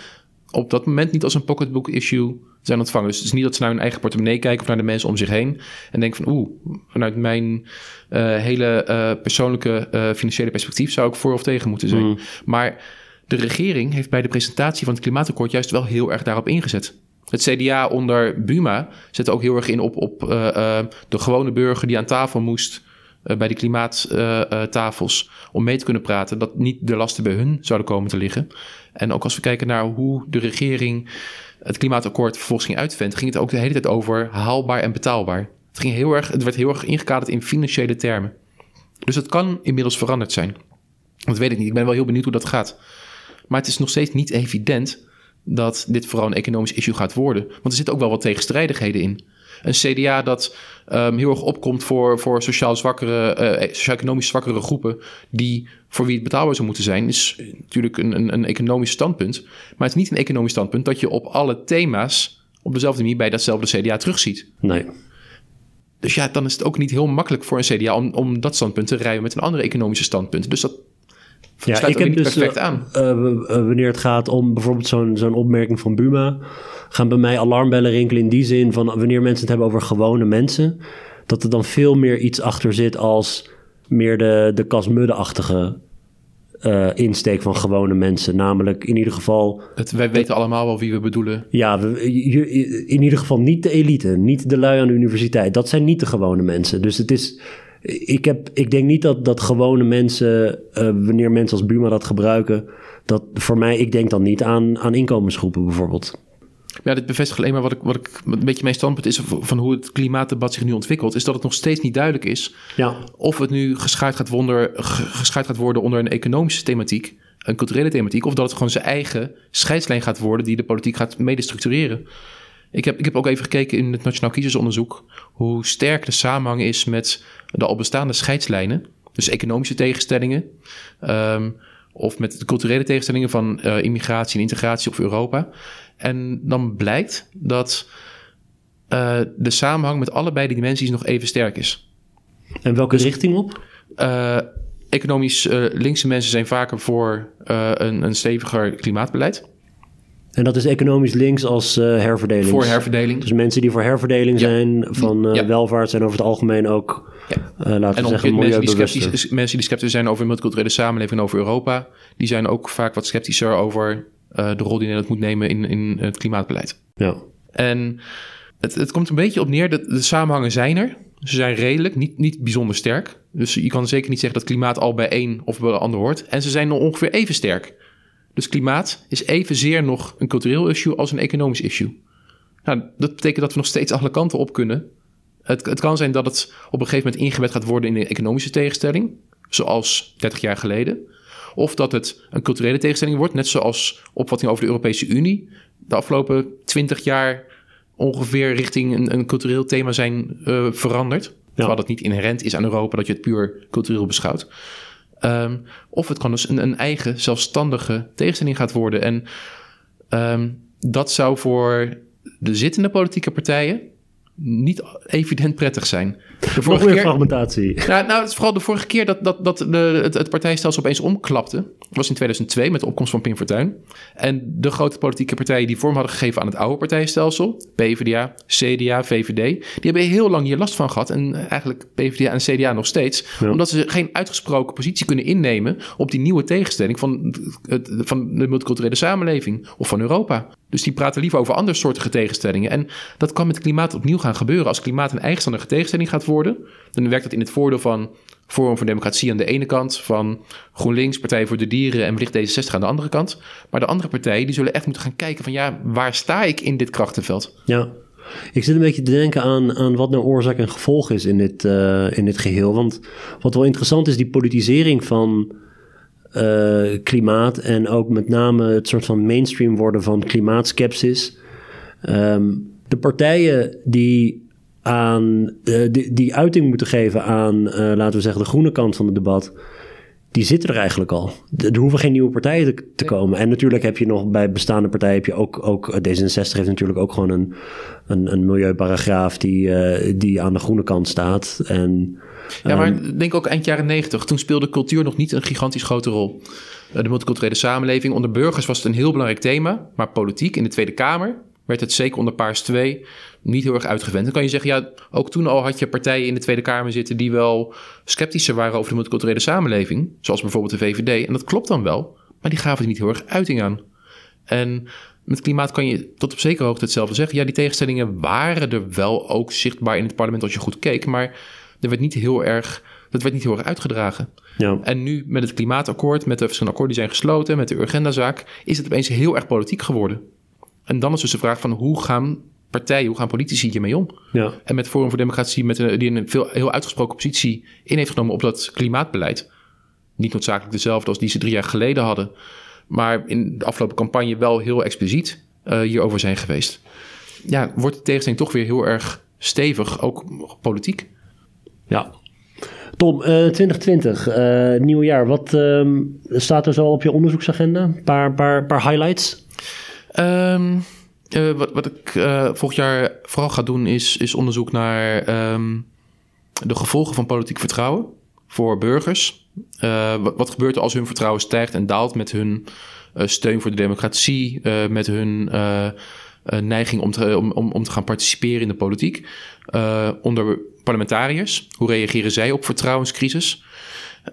S3: Op dat moment niet als een pocketbook issue zijn ontvangen. Dus het is niet dat ze naar hun eigen portemonnee kijken of naar de mensen om zich heen. En denken van oeh, vanuit mijn uh, hele uh, persoonlijke financiële perspectief zou ik voor of tegen moeten zijn. Mm. Maar de regering heeft bij de presentatie van het klimaatakkoord juist wel heel erg daarop ingezet. Het CDA onder Buma zette ook heel erg in op, op uh, uh, de gewone burger die aan tafel moest uh, bij de klimaattafels om mee te kunnen praten, dat niet de lasten bij hun zouden komen te liggen. En ook als we kijken naar hoe de regering het klimaatakkoord vervolgens ging uitventen, ging het ook de hele tijd over haalbaar en betaalbaar. Het, ging heel erg, het werd heel erg ingekaderd in financiële termen. Dus het kan inmiddels veranderd zijn. Dat weet ik niet. Ik ben wel heel benieuwd hoe dat gaat. Maar het is nog steeds niet evident dat dit vooral een economisch issue gaat worden. Want er zitten ook wel wat tegenstrijdigheden in. Een CDA dat um, heel erg opkomt voor, voor sociaal zwakkere, uh, sociaal-economisch zwakkere groepen, die voor wie het betaalbaar zou moeten zijn, is natuurlijk een, een, een economisch standpunt. Maar het is niet een economisch standpunt dat je op alle thema's op dezelfde manier bij datzelfde CDA terugziet.
S1: Nee.
S3: Dus ja, dan is het ook niet heel makkelijk voor een CDA om, om dat standpunt te rijden met een andere economische standpunt. Dus dat ja, ik heb dus, perfect aan.
S1: Uh, wanneer het gaat om bijvoorbeeld zo'n zo'n opmerking van Buma, gaan bij mij alarmbellen rinkelen in die zin van wanneer mensen het hebben over gewone mensen, dat er dan veel meer iets achter zit als meer de, de kasmudde-achtige uh, insteek van gewone mensen. Namelijk in ieder geval.
S3: Het, wij weten allemaal wel wie we bedoelen.
S1: Ja, in ieder geval niet de elite, niet de lui aan de universiteit. Dat zijn niet de gewone mensen. Dus het is. Ik, heb, ik denk niet dat, dat gewone mensen, uh, wanneer mensen als Buma dat gebruiken, dat voor mij, ik denk dan niet aan, aan inkomensgroepen bijvoorbeeld.
S3: Ja, dit bevestigt alleen maar wat ik, wat ik een beetje mijn standpunt is van hoe het klimaatdebat zich nu ontwikkelt, is dat het nog steeds niet duidelijk is
S1: ja.
S3: of het nu geschaard gaat, wonder, geschaard gaat worden onder een economische thematiek, een culturele thematiek, of dat het gewoon zijn eigen scheidslijn gaat worden die de politiek gaat medestructureren. Ik heb, ik heb ook even gekeken in het Nationaal Kiezersonderzoek hoe sterk de samenhang is met de al bestaande scheidslijnen. Dus economische tegenstellingen. Um, of met de culturele tegenstellingen van uh, immigratie en integratie of Europa. En dan blijkt dat uh, de samenhang met allebei die dimensies nog even sterk is.
S1: En welke dus, richting op?
S3: Uh, economisch linkse mensen zijn vaker voor een, een steviger klimaatbeleid.
S1: En dat is economisch links als uh, herverdeling.
S3: Voor herverdeling.
S1: Dus mensen die voor herverdeling zijn van uh, welvaart zijn over het algemeen ook, ja. uh, laten we zeggen,
S3: mensen die, sceptisch, mensen die sceptisch zijn over multiculturele samenleving over Europa, die zijn ook vaak wat sceptischer over de rol die Nederland moet nemen in, in het klimaatbeleid.
S1: Ja.
S3: En het, het komt een beetje op neer, dat de samenhangen zijn er. Ze zijn redelijk, niet, niet bijzonder sterk. Dus je kan zeker niet zeggen dat klimaat al bij één of bij de ander hoort. En ze zijn nog ongeveer even sterk. Dus klimaat is evenzeer nog een cultureel issue als een economisch issue. Nou, dat betekent dat we nog steeds alle kanten op kunnen. Het, het kan zijn dat het op een gegeven moment ingebed gaat worden in een economische tegenstelling, zoals 30 jaar geleden. Of dat het een culturele tegenstelling wordt, net zoals opvatting over de Europese Unie de afgelopen 20 jaar ongeveer richting een, een cultureel thema zijn uh, veranderd. Ja. Terwijl het niet inherent is aan Europa dat je het puur cultureel beschouwt. Um, of het kan dus een, een, eigen zelfstandige tegenstelling gaat worden. En um, dat zou voor de zittende politieke partijen niet evident prettig zijn.
S1: De vorige keer, fragmentatie.
S3: Ja, nou, het is vooral de vorige keer dat, dat, dat de, het, het partijstelsel opeens omklapte. was in 2002 met de opkomst van Pim Fortuyn. En de grote politieke partijen die vorm hadden gegeven aan het oude partijstelsel... PvdA, CDA, VVD... die hebben heel lang hier last van gehad. En eigenlijk PvdA en CDA nog steeds. Omdat ze geen uitgesproken positie kunnen innemen... op die nieuwe tegenstelling van, het, van de multiculturele samenleving... of van Europa. Dus die praten liever over andere soorten tegenstellingen. En dat kan met klimaat opnieuw gaan gebeuren. Als klimaat een eigenstandige tegenstelling gaat worden, dan werkt dat in het voordeel van Forum voor Democratie aan de ene kant, van GroenLinks, Partij voor de Dieren en Bericht D66 aan de andere kant. Maar de andere partijen die zullen echt moeten gaan kijken van ja, waar sta ik in dit krachtenveld?
S1: Ja, ik zit een beetje te denken aan, aan wat nou oorzaak en gevolg is in dit, uh, in dit geheel. Want wat wel interessant is, die politisering van uh, klimaat en ook met name het soort van mainstream worden van klimaatskepsis. Um, de partijen die aan uh, die, die, uiting moeten geven aan, uh, laten we zeggen, de groene kant van het debat, die zitten er eigenlijk al. Er hoeven geen nieuwe partijen te, te komen. En natuurlijk heb je nog bij bestaande partijen heb je ook, ook D66 heeft natuurlijk ook gewoon een, een, een milieuparagraaf die, uh, die aan de groene kant staat. En
S3: ja, maar um, denk ook eind jaren negentig. Toen speelde cultuur nog niet een gigantisch grote rol. Eh, de multiculturele samenleving. Onder burgers was het een heel belangrijk thema. Maar politiek in de Tweede Kamer werd het zeker onder Paars 2 niet heel erg uitgewend. Dan kan je zeggen, ja, ook toen al had je partijen in de Tweede Kamer zitten die wel sceptischer waren over de multiculturele samenleving. Zoals bijvoorbeeld de VVD. En dat klopt dan wel. Maar die gaven er niet heel erg uiting aan. En met klimaat kan je tot op zekere hoogte hetzelfde zeggen. Ja, die tegenstellingen waren er wel ook zichtbaar in het parlement als je goed keek. Maar er werd niet heel erg, dat werd niet heel erg uitgedragen.
S1: Ja.
S3: En nu met het klimaatakkoord, met de verschillende akkoorden die zijn gesloten, met de Urgenda-zaak, is het opeens heel erg politiek geworden. En dan is dus de vraag van hoe gaan partijen, hoe gaan politici hiermee om?
S1: Ja.
S3: En met Forum voor Democratie, met een, die een veel, heel uitgesproken positie in heeft genomen op dat klimaatbeleid. Niet noodzakelijk dezelfde als die ze drie jaar geleden hadden. Maar in de afgelopen campagne wel heel expliciet uh, hierover zijn geweest. Ja, wordt de tegenstelling toch weer heel erg stevig, ook politiek.
S1: Ja. Tom, uh, 2020, uh, nieuw jaar. Wat uh, staat er zo op je onderzoeksagenda? Een paar, paar, paar highlights?
S3: Um, uh, wat, wat ik volgend jaar vooral ga doen is, is onderzoek naar um, de gevolgen van politiek vertrouwen voor burgers. Wat, wat, gebeurt er als hun vertrouwen stijgt en daalt met hun steun voor de democratie, met hun neiging om te, om, om, om te gaan participeren in de politiek? onder parlementariërs. Hoe reageren zij op vertrouwenscrisis?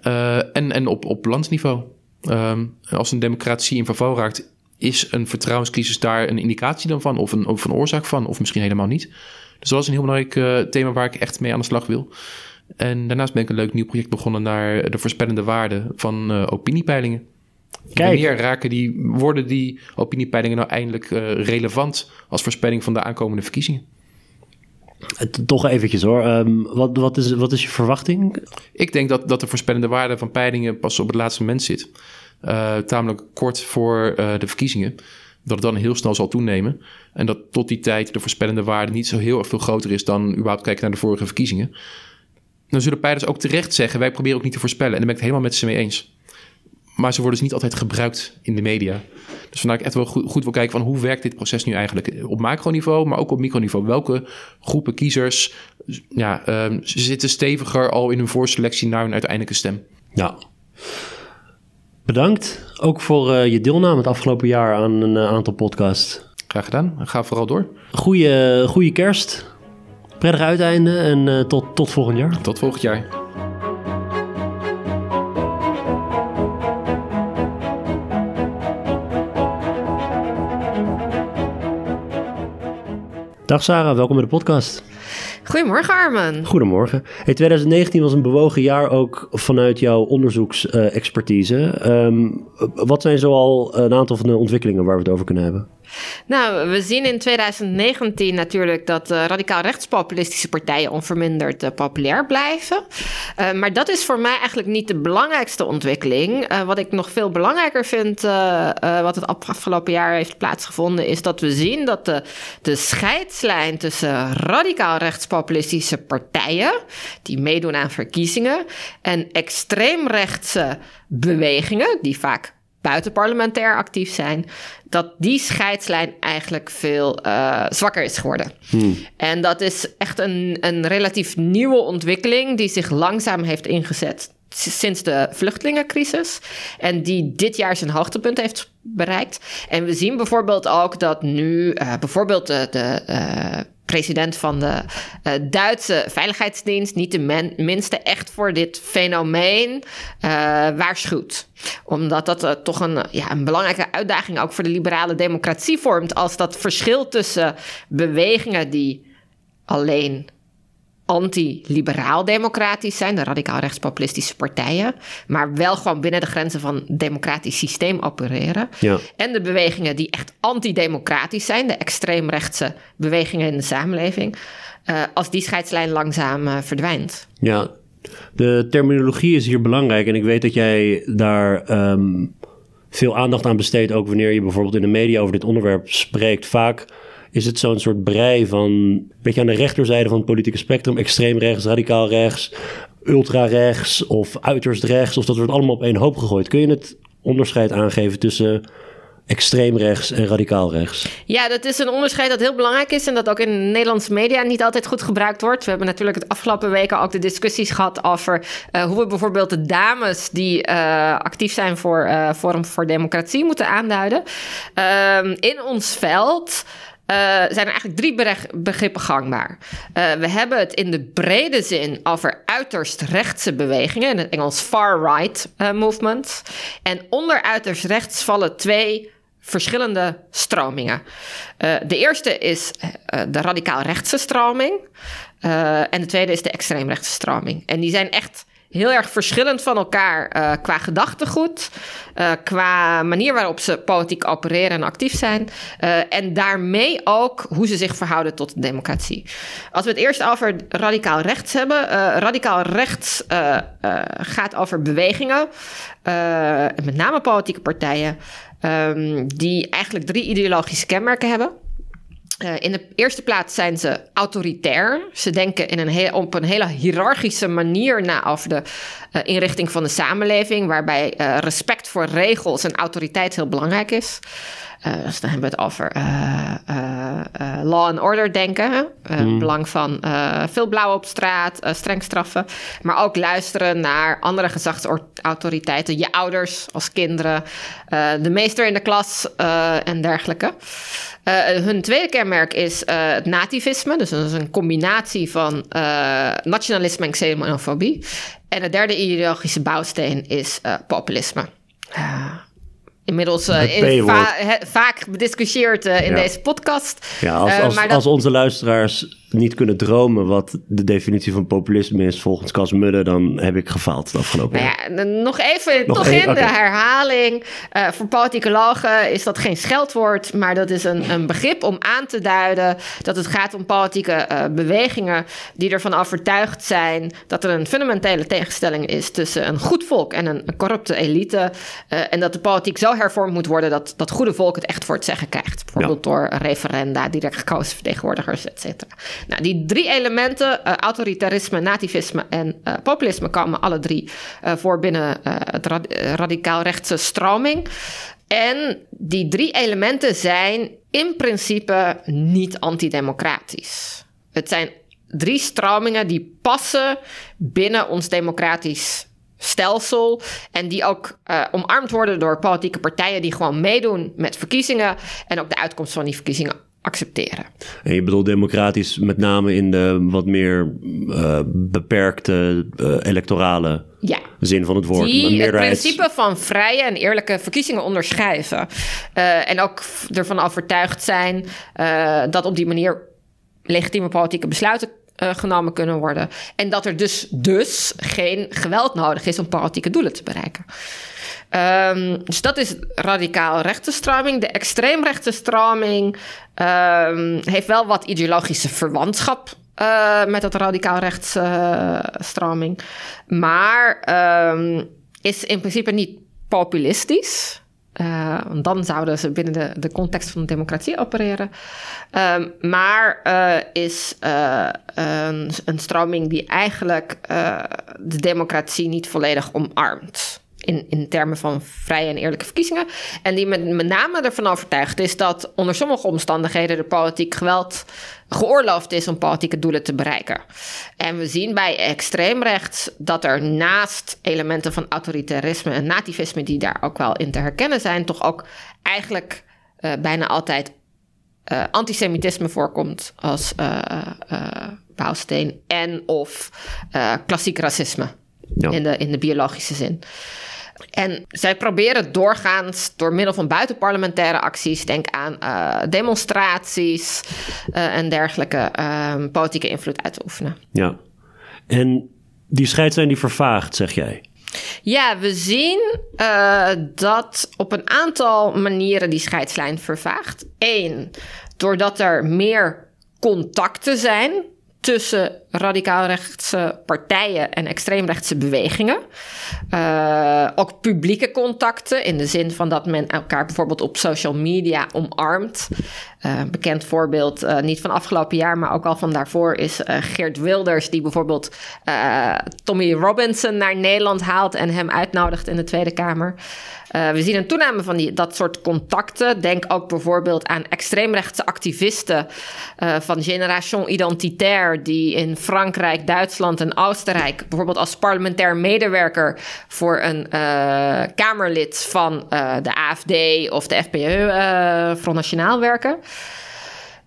S3: Uh, en, en op, op landsniveau. Um, als een democratie in verval raakt, is een vertrouwenscrisis daar een indicatie dan van? Of een, of een oorzaak van? Of misschien helemaal niet? Dus dat is een heel belangrijk uh, thema waar ik echt mee aan de slag wil. En daarnaast ben ik een leuk nieuw project begonnen naar de voorspellende waarde van uh, opiniepeilingen. Kijk. Wanneer raken die, worden die opiniepeilingen nou eindelijk uh, relevant als voorspelling van de aankomende verkiezingen?
S1: Toch eventjes hoor. Um, wat, wat, is, wat is je verwachting?
S3: Ik denk dat, dat de voorspellende waarde van peilingen pas op het laatste moment zit. Uh, tamelijk kort voor uh, de verkiezingen. Dat het dan heel snel zal toenemen. En dat tot die tijd de voorspellende waarde niet zo heel erg veel groter is dan überhaupt kijken naar de vorige verkiezingen. Dan zullen peilers ook terecht zeggen: wij proberen ook niet te voorspellen. En daar ben ik het helemaal met ze mee eens. Maar ze worden dus niet altijd gebruikt in de media. Dus vandaar ik echt wel goed, goed wil kijken van hoe werkt dit proces nu eigenlijk op macroniveau, maar ook op microniveau. Welke groepen kiezers ja, um, zitten steviger al in hun voorselectie naar hun uiteindelijke stem?
S1: Ja. Bedankt ook voor uh, je deelname het afgelopen jaar aan een uh, aantal podcasts.
S3: Graag gedaan. Ga vooral door.
S1: Goeie, goeie kerst. Prettig uiteinde en uh, tot, tot volgend jaar.
S3: Tot volgend jaar.
S1: Dag Sarah, welkom bij de podcast.
S4: Goedemorgen Armen.
S1: Goedemorgen. Hey, 2019 was een bewogen jaar ook vanuit jouw onderzoeksexpertise. Um, wat zijn zoal een aantal van de ontwikkelingen waar we het over kunnen hebben?
S4: Nou, we zien in 2019 natuurlijk dat uh, radicaal rechtspopulistische partijen onverminderd uh, populair blijven. Uh, maar dat is voor mij eigenlijk niet de belangrijkste ontwikkeling. wat ik nog veel belangrijker vind, wat het afgelopen jaar heeft plaatsgevonden, is dat we zien dat de, de scheidslijn tussen radicaal rechtspopulistische partijen, die meedoen aan verkiezingen, en extreemrechtse bewegingen, die vaak buitenparlementair actief zijn, dat die scheidslijn eigenlijk veel uh, zwakker is geworden. Hmm. En dat is echt een, een relatief nieuwe ontwikkeling die zich langzaam heeft ingezet sinds de vluchtelingencrisis. En die dit jaar zijn hoogtepunt heeft bereikt. En we zien bijvoorbeeld ook dat nu uh, bijvoorbeeld de, uh, president van de uh, Duitse Veiligheidsdienst, niet de minste, echt voor dit fenomeen waarschuwt. Omdat dat toch een, ja, een belangrijke uitdaging ook voor de liberale democratie vormt. Als dat verschil tussen bewegingen die alleen anti-liberaal-democratisch zijn, de radicaal-rechtspopulistische partijen, maar wel gewoon binnen de grenzen van het democratisch systeem opereren. Ja. En de bewegingen die echt antidemocratisch zijn, de extreemrechtse bewegingen in de samenleving, uh, als die scheidslijn langzaam uh, verdwijnt.
S1: Ja, de terminologie is hier belangrijk en ik weet dat jij daar um, veel aandacht aan besteedt, ook wanneer je bijvoorbeeld in de media over dit onderwerp spreekt. Vaak is het zo'n soort brei van, beetje aan de rechterzijde van het politieke spectrum, extreem rechts, radicaal rechts, ultra rechts of uiterst rechts, of dat wordt allemaal op één hoop gegooid. Kun je het onderscheid aangeven tussen extreem rechts en radicaal rechts.
S4: Ja, dat is een onderscheid dat heel belangrijk is en dat ook in de Nederlandse media niet altijd goed gebruikt wordt. We hebben natuurlijk het afgelopen weken ook de discussies gehad over uh, hoe we bijvoorbeeld de dames die uh, actief zijn voor uh, Forum voor Democratie moeten aanduiden. Ehm, in ons veld uh, zijn er eigenlijk drie begrippen gangbaar. Uh, we hebben het in de brede zin over uiterst rechtse bewegingen, in het Engels far-right uh, movements. En onder uiterst rechts vallen twee verschillende stromingen. de eerste is de radicaal rechtse stroming. en de tweede is de extreemrechtse stroming. En die zijn echt heel erg verschillend van elkaar uh, qua gedachtegoed, uh, qua manier waarop ze politiek opereren en actief zijn. Uh, en daarmee ook hoe ze zich verhouden tot de democratie. Als we het eerst over radicaal rechts hebben. radicaal rechts gaat over bewegingen, met name politieke partijen, um, die eigenlijk drie ideologische kenmerken hebben. Uh, in de eerste plaats zijn ze autoritair. Ze denken in een op een hele hiërarchische manier na over de uh, inrichting van de samenleving, waarbij uh, respect voor regels en autoriteit heel belangrijk is. Uh, dus dan hebben we het over uh, uh, law and order denken. Mm. Belang van veel blauw op straat, streng straffen. Maar ook luisteren naar andere gezagsautoriteiten. Je ouders als kinderen. de meester in de klas en dergelijke. hun tweede kenmerk is het nativisme. Dus dat is een combinatie van nationalisme en xenofobie. En de derde ideologische bouwsteen is populisme inmiddels uh, va vaak bediscussieerd uh, in ja. deze podcast.
S1: Ja, als, als, uh, dat... als onze luisteraars niet kunnen dromen wat de definitie van populisme is volgens Cas Mudde, dan heb ik gefaald het afgelopen
S4: nou ja, Nog even, nog toch in okay. de herhaling. Uh, voor politicologen is dat geen scheldwoord, maar dat is een, een begrip om aan te duiden dat het gaat om politieke uh, bewegingen die ervan overtuigd zijn dat er een fundamentele tegenstelling is tussen een goed volk en een, een corrupte elite. Uh, en dat de politiek zo hervormd moet worden dat dat goede volk het echt voor het zeggen krijgt. Bijvoorbeeld ja. door referenda, direct gekozen vertegenwoordigers, et cetera. Nou, die drie elementen, uh, autoritarisme, nativisme en uh, populisme, komen alle drie uh, voor binnen het rad radicaal rechtse stroming. En die drie elementen zijn in principe niet antidemocratisch. Het zijn drie stromingen die passen binnen ons democratisch stelsel. En die ook omarmd worden door politieke partijen die gewoon meedoen met verkiezingen. En ook de uitkomst van die verkiezingen accepteren.
S1: En je bedoelt democratisch met name in de wat meer uh, beperkte uh, electorale
S4: ja.
S1: zin van het woord.
S4: Die meerderheid... het principe van vrije en eerlijke verkiezingen onderschrijven. Uh, en ook ervan overtuigd zijn dat op die manier legitieme politieke besluiten genomen kunnen worden. En dat er dus, dus geen geweld nodig is om politieke doelen te bereiken. Um, dus dat is radicaal rechte stroming. De extreemrechte stroming um, heeft wel wat ideologische verwantschap uh, met dat radicaal rechts uh, stroming. Maar um, is in principe niet populistisch. Uh, want dan zouden ze binnen de, de context van de democratie opereren. Maar is een, een stroming die eigenlijk de democratie niet volledig omarmt in, in termen van vrije en eerlijke verkiezingen. En die met, met name ervan overtuigd is dat onder sommige omstandigheden de politiek geweld geoorloofd is om politieke doelen te bereiken. En we zien bij extreemrechts dat er naast elementen van autoritarisme en nativisme, die daar ook wel in te herkennen zijn, toch ook eigenlijk uh, bijna altijd uh, antisemitisme voorkomt als uh, bouwsteen en of klassiek racisme. Ja. In, de, in de biologische zin. En zij proberen doorgaans door middel van buitenparlementaire acties, denk aan uh, demonstraties uh, en dergelijke, uh, politieke invloed uit te oefenen.
S1: Ja, en die scheidslijn die vervaagt, zeg jij?
S4: Ja, we zien uh, dat op een aantal manieren die scheidslijn vervaagt. Eén, doordat er meer contacten zijn tussen radicaal-rechtse partijen en extreemrechtse bewegingen. Uh, ook publieke contacten, in de zin van dat men elkaar bijvoorbeeld op social media omarmt. Uh, bekend voorbeeld, uh, niet van afgelopen jaar, maar ook al van daarvoor, is Geert Wilders, die bijvoorbeeld Tommy Robinson naar Nederland haalt en hem uitnodigt in de Tweede Kamer. We zien een toename van die, dat soort contacten. Denk ook bijvoorbeeld aan extreemrechtse activisten van Generation Identitaire, die in Frankrijk, Duitsland en Oostenrijk bijvoorbeeld als parlementair medewerker voor een uh, Kamerlid van de AFD of de FPE Front Nationaal werken.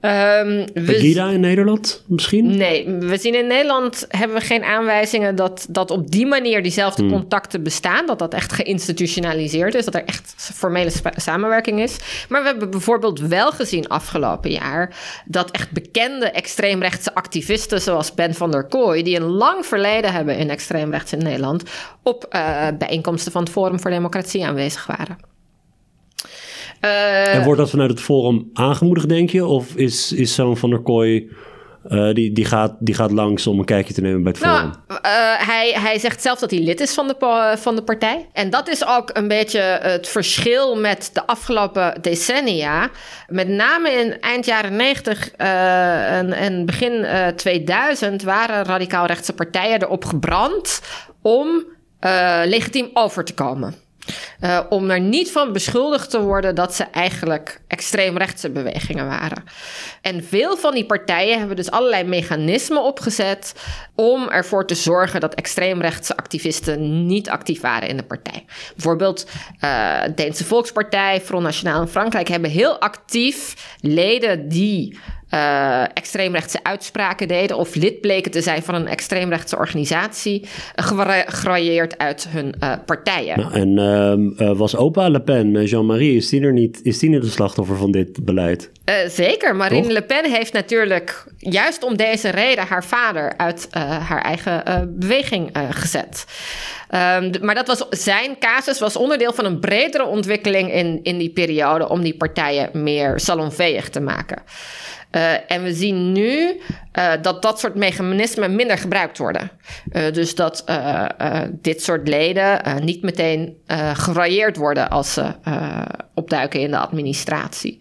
S1: Um, Pegida in Nederland misschien?
S4: Nee, we zien in Nederland hebben we geen aanwijzingen dat, dat op die manier diezelfde hmm. contacten bestaan. Dat dat echt geïnstitutionaliseerd is, dat er echt formele samenwerking is. Maar we hebben bijvoorbeeld wel gezien afgelopen jaar dat echt bekende extreemrechtse activisten zoals Ben van der Kooi, die een lang verleden hebben in extreemrechts in Nederland, op uh, bijeenkomsten van het Forum voor Democratie aanwezig waren.
S1: Uh, en wordt dat vanuit het forum aangemoedigd, denk je? Of is, is zo'n Van der Kooi Uh, die, die, gaat, die gaat langs om een kijkje te nemen bij het forum.
S4: Nou, uh, hij, hij zegt zelf dat hij lid is van de, van de partij. En dat is ook een beetje het verschil met de afgelopen decennia. Met name in eind jaren 90 uh, en, en, begin 2000 waren radicaal-rechtse partijen erop gebrand om legitiem over te komen. Uh, om er niet van beschuldigd te worden dat ze eigenlijk extreemrechtse bewegingen waren. En veel van die partijen hebben dus allerlei mechanismen opgezet om ervoor te zorgen dat extreemrechtse activisten niet actief waren in de partij. Bijvoorbeeld uh, Deense Volkspartij, Front National in Frankrijk hebben heel actief leden die uh, extreemrechtse uitspraken deden of lid bleken te zijn van een extreemrechtse organisatie, uh, uit hun uh, partijen.
S1: Nou, en ehm, was opa Le Pen, Jean-Marie, is die er niet, is die niet een slachtoffer van dit beleid?
S4: zeker. Marine Le Pen heeft natuurlijk juist om deze reden haar vader uit haar eigen beweging gezet. Um, maar dat was, zijn casus was onderdeel van een bredere ontwikkeling in, in die periode om die partijen meer salonveeg te maken. Uh, en we zien nu uh, dat dat soort mechanismen minder gebruikt worden. Uh, dus dat dit soort leden niet meteen geraaieerd worden als ze opduiken in de administratie.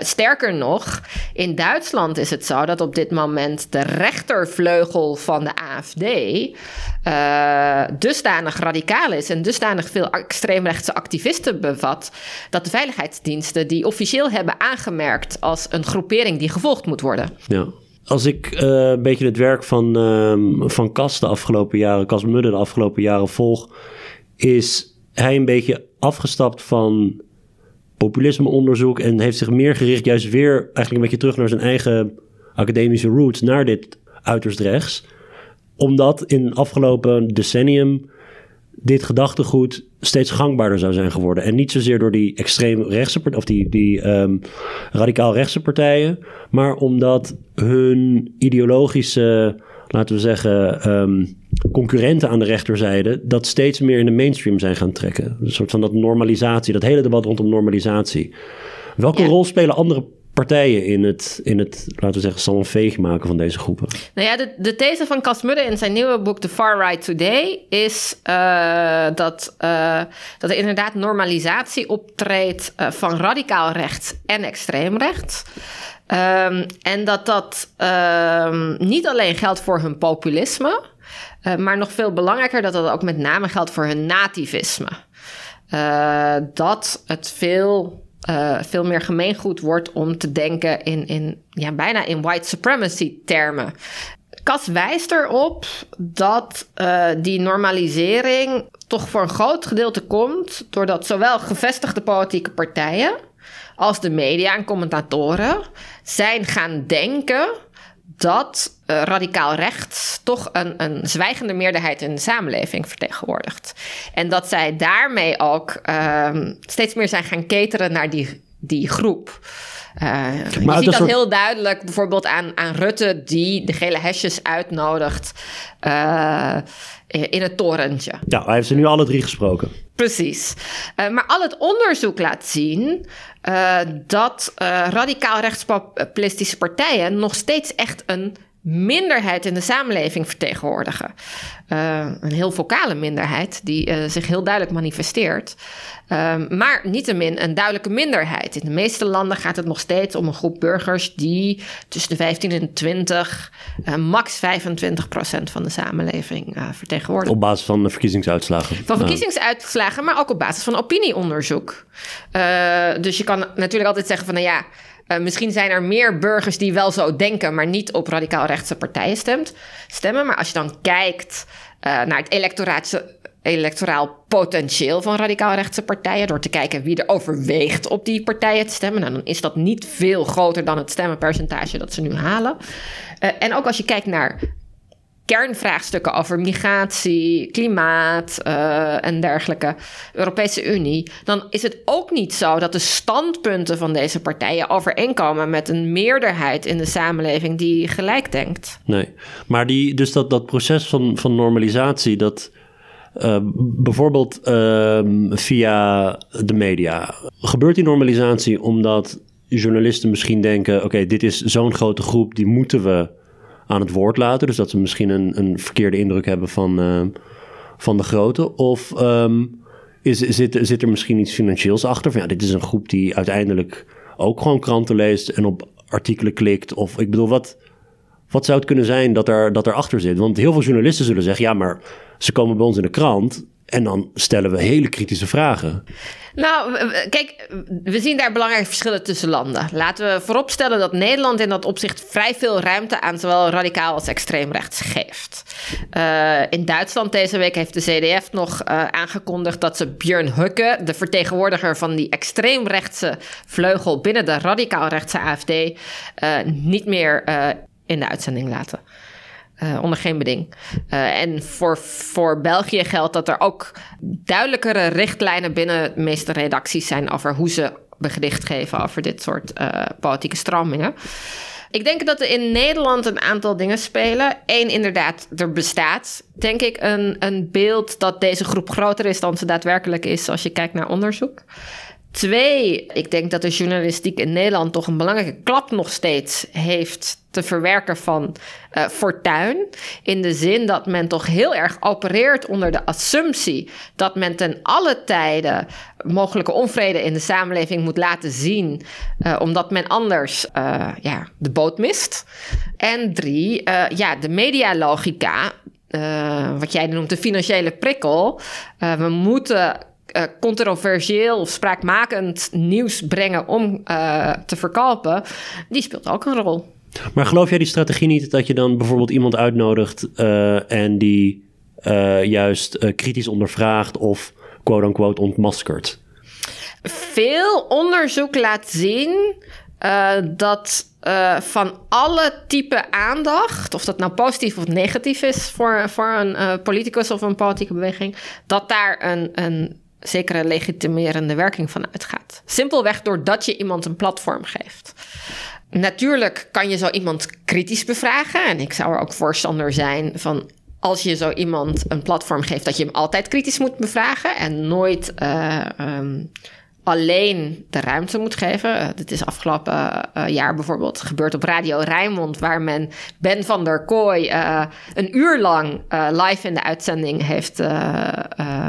S4: sterker nog, in Duitsland is het zo dat op dit moment de rechtervleugel van de AFD dusdanig radicaal is en dusdanig veel extreemrechtse activisten bevat, dat de veiligheidsdiensten die officieel hebben aangemerkt als een groepering die gevolgd moet worden.
S1: Ja. Als ik uh, een beetje het werk van, uh, van Kas de afgelopen jaren, Kas Mudde de afgelopen jaren volg, is hij een beetje afgestapt van populismeonderzoek en heeft zich meer gericht juist weer eigenlijk een beetje terug naar zijn eigen academische roots, naar dit uiterst rechts. Omdat in afgelopen decennium dit gedachtegoed steeds gangbaarder zou zijn geworden. En niet zozeer door die extreem rechtse of die, die um, radicaal rechtse partijen, maar omdat hun ideologische, laten we zeggen, um, concurrenten aan de rechterzijde dat steeds meer in de mainstream zijn gaan trekken. Een soort van dat normalisatie, dat hele debat rondom normalisatie. Welke rol spelen andere partijen in het, in het laten we zeggen, salonveeg maken van deze groepen?
S4: Nou ja, de, de these van Cas Mudde in zijn nieuwe boek The Far Right Today is uh, dat, uh, dat er inderdaad normalisatie optreedt uh, van radicaal rechts en extreem rechts. Um, en dat dat um, niet alleen geldt voor hun populisme, maar nog veel belangrijker dat dat ook met name geldt voor hun nativisme. dat het veel uh, veel meer gemeengoed wordt om te denken in, in ja, bijna in white supremacy termen. Kas wijst erop dat uh, die normalisering toch voor een groot gedeelte komt doordat zowel gevestigde politieke partijen als de media en commentatoren zijn gaan denken dat uh, radicaal rechts toch een, een zwijgende meerderheid in de samenleving vertegenwoordigt. En dat zij daarmee ook uh, steeds meer zijn gaan cateren naar die, die groep. Uh, je ziet dat heel duidelijk bijvoorbeeld aan, aan Rutte, die de gele hesjes uitnodigt uh, in het torentje.
S1: Ja, hij heeft ze nu alle drie gesproken.
S4: Precies. Uh, maar al het onderzoek laat zien uh, dat radicaal rechtspopulistische partijen nog steeds echt een minderheid in de samenleving vertegenwoordigen. Uh, een heel vocale minderheid die uh, zich heel duidelijk manifesteert. Uh, maar niettemin een duidelijke minderheid. In de meeste landen gaat het nog steeds om een groep burgers die tussen de 15 en 20, uh, max 25 procent van de samenleving vertegenwoordigen.
S1: Op basis van de verkiezingsuitslagen.
S4: Van verkiezingsuitslagen, maar ook op basis van opinieonderzoek. dus je kan natuurlijk altijd zeggen van nou ja. Uh, misschien zijn er meer burgers die wel zo denken, maar niet op radicaal rechtse partijen stemt, stemmen. Maar als je dan kijkt uh, naar het electoraal potentieel van radicaal rechtse partijen, door te kijken wie er overweegt op die partijen te stemmen, nou, dan is dat niet veel groter dan het stemmenpercentage dat ze nu halen. Uh, en ook als je kijkt naar kernvraagstukken over migratie, klimaat uh, en dergelijke, Europese Unie, dan is het ook niet zo dat de standpunten van deze partijen overeenkomen met een meerderheid in de samenleving die gelijk denkt.
S1: Nee, maar die, dus dat, dat proces van, van normalisatie, dat. Uh, bijvoorbeeld uh, via de media. Gebeurt die normalisatie omdat journalisten misschien denken: oké, dit is zo'n grote groep, die moeten we aan het woord laten. Dus dat ze misschien een, een verkeerde indruk hebben van, uh, van de grote. Of um, is, zit, zit er misschien iets financieels achter? Van ja, dit is een groep die uiteindelijk ook gewoon kranten leest en op artikelen klikt. Of ik bedoel, wat, wat zou het kunnen zijn dat er, dat er achter zit? Want heel veel journalisten zullen zeggen: ja, maar ze komen bij ons in de krant. En dan stellen we hele kritische vragen.
S4: Nou, kijk, we zien daar belangrijke verschillen tussen landen. Laten we vooropstellen dat Nederland in dat opzicht vrij veel ruimte aan zowel radicaal als extreem rechts geeft. Uh, in Duitsland deze week heeft de CDF nog uh, aangekondigd dat ze Björn Hukke, de vertegenwoordiger van die extreemrechtse vleugel binnen de radicaal-rechtse AFD, uh, niet meer in de uitzending laten. Uh, onder geen beding. Uh, en voor, voor België geldt dat er ook duidelijkere richtlijnen binnen de meeste redacties zijn over hoe ze bericht geven over dit soort uh, politieke stromingen. Ik denk dat er in Nederland een aantal dingen spelen. Eén, inderdaad, er bestaat, denk ik, een, een beeld dat deze groep groter is dan ze daadwerkelijk is als je kijkt naar onderzoek. Twee, ik denk dat de journalistiek in Nederland toch een belangrijke klap nog steeds heeft te verwerken van uh, fortuin. In de zin dat men toch heel erg opereert onder de assumptie dat men ten alle tijden mogelijke onvrede in de samenleving moet laten zien, uh, omdat men anders uh, ja, de boot mist. En drie, ja, de medialogica. wat jij noemt de financiële prikkel. we moeten uh, controversieel of spraakmakend nieuws brengen om uh, te verkopen, die speelt ook een rol.
S1: Maar geloof jij die strategie niet dat je dan bijvoorbeeld iemand uitnodigt uh, en die juist kritisch ondervraagt of quote-unquote ontmaskert?
S4: Veel onderzoek laat zien dat uh, van alle type aandacht, of dat nou positief of negatief is voor, voor een uh, politicus of een politieke beweging, dat daar een, een zekere legitimerende werking van uitgaat. Simpelweg doordat je iemand een platform geeft. Natuurlijk kan je zo iemand kritisch bevragen. En ik zou er ook voorstander zijn van als je zo iemand een platform geeft, dat je hem altijd kritisch moet bevragen en nooit uh, um, alleen de ruimte moet geven. Uh, dit is afgelopen uh, jaar bijvoorbeeld gebeurd op Radio Rijnmond, waar men Ben van der Kooi een uur lang live in de uitzending heeft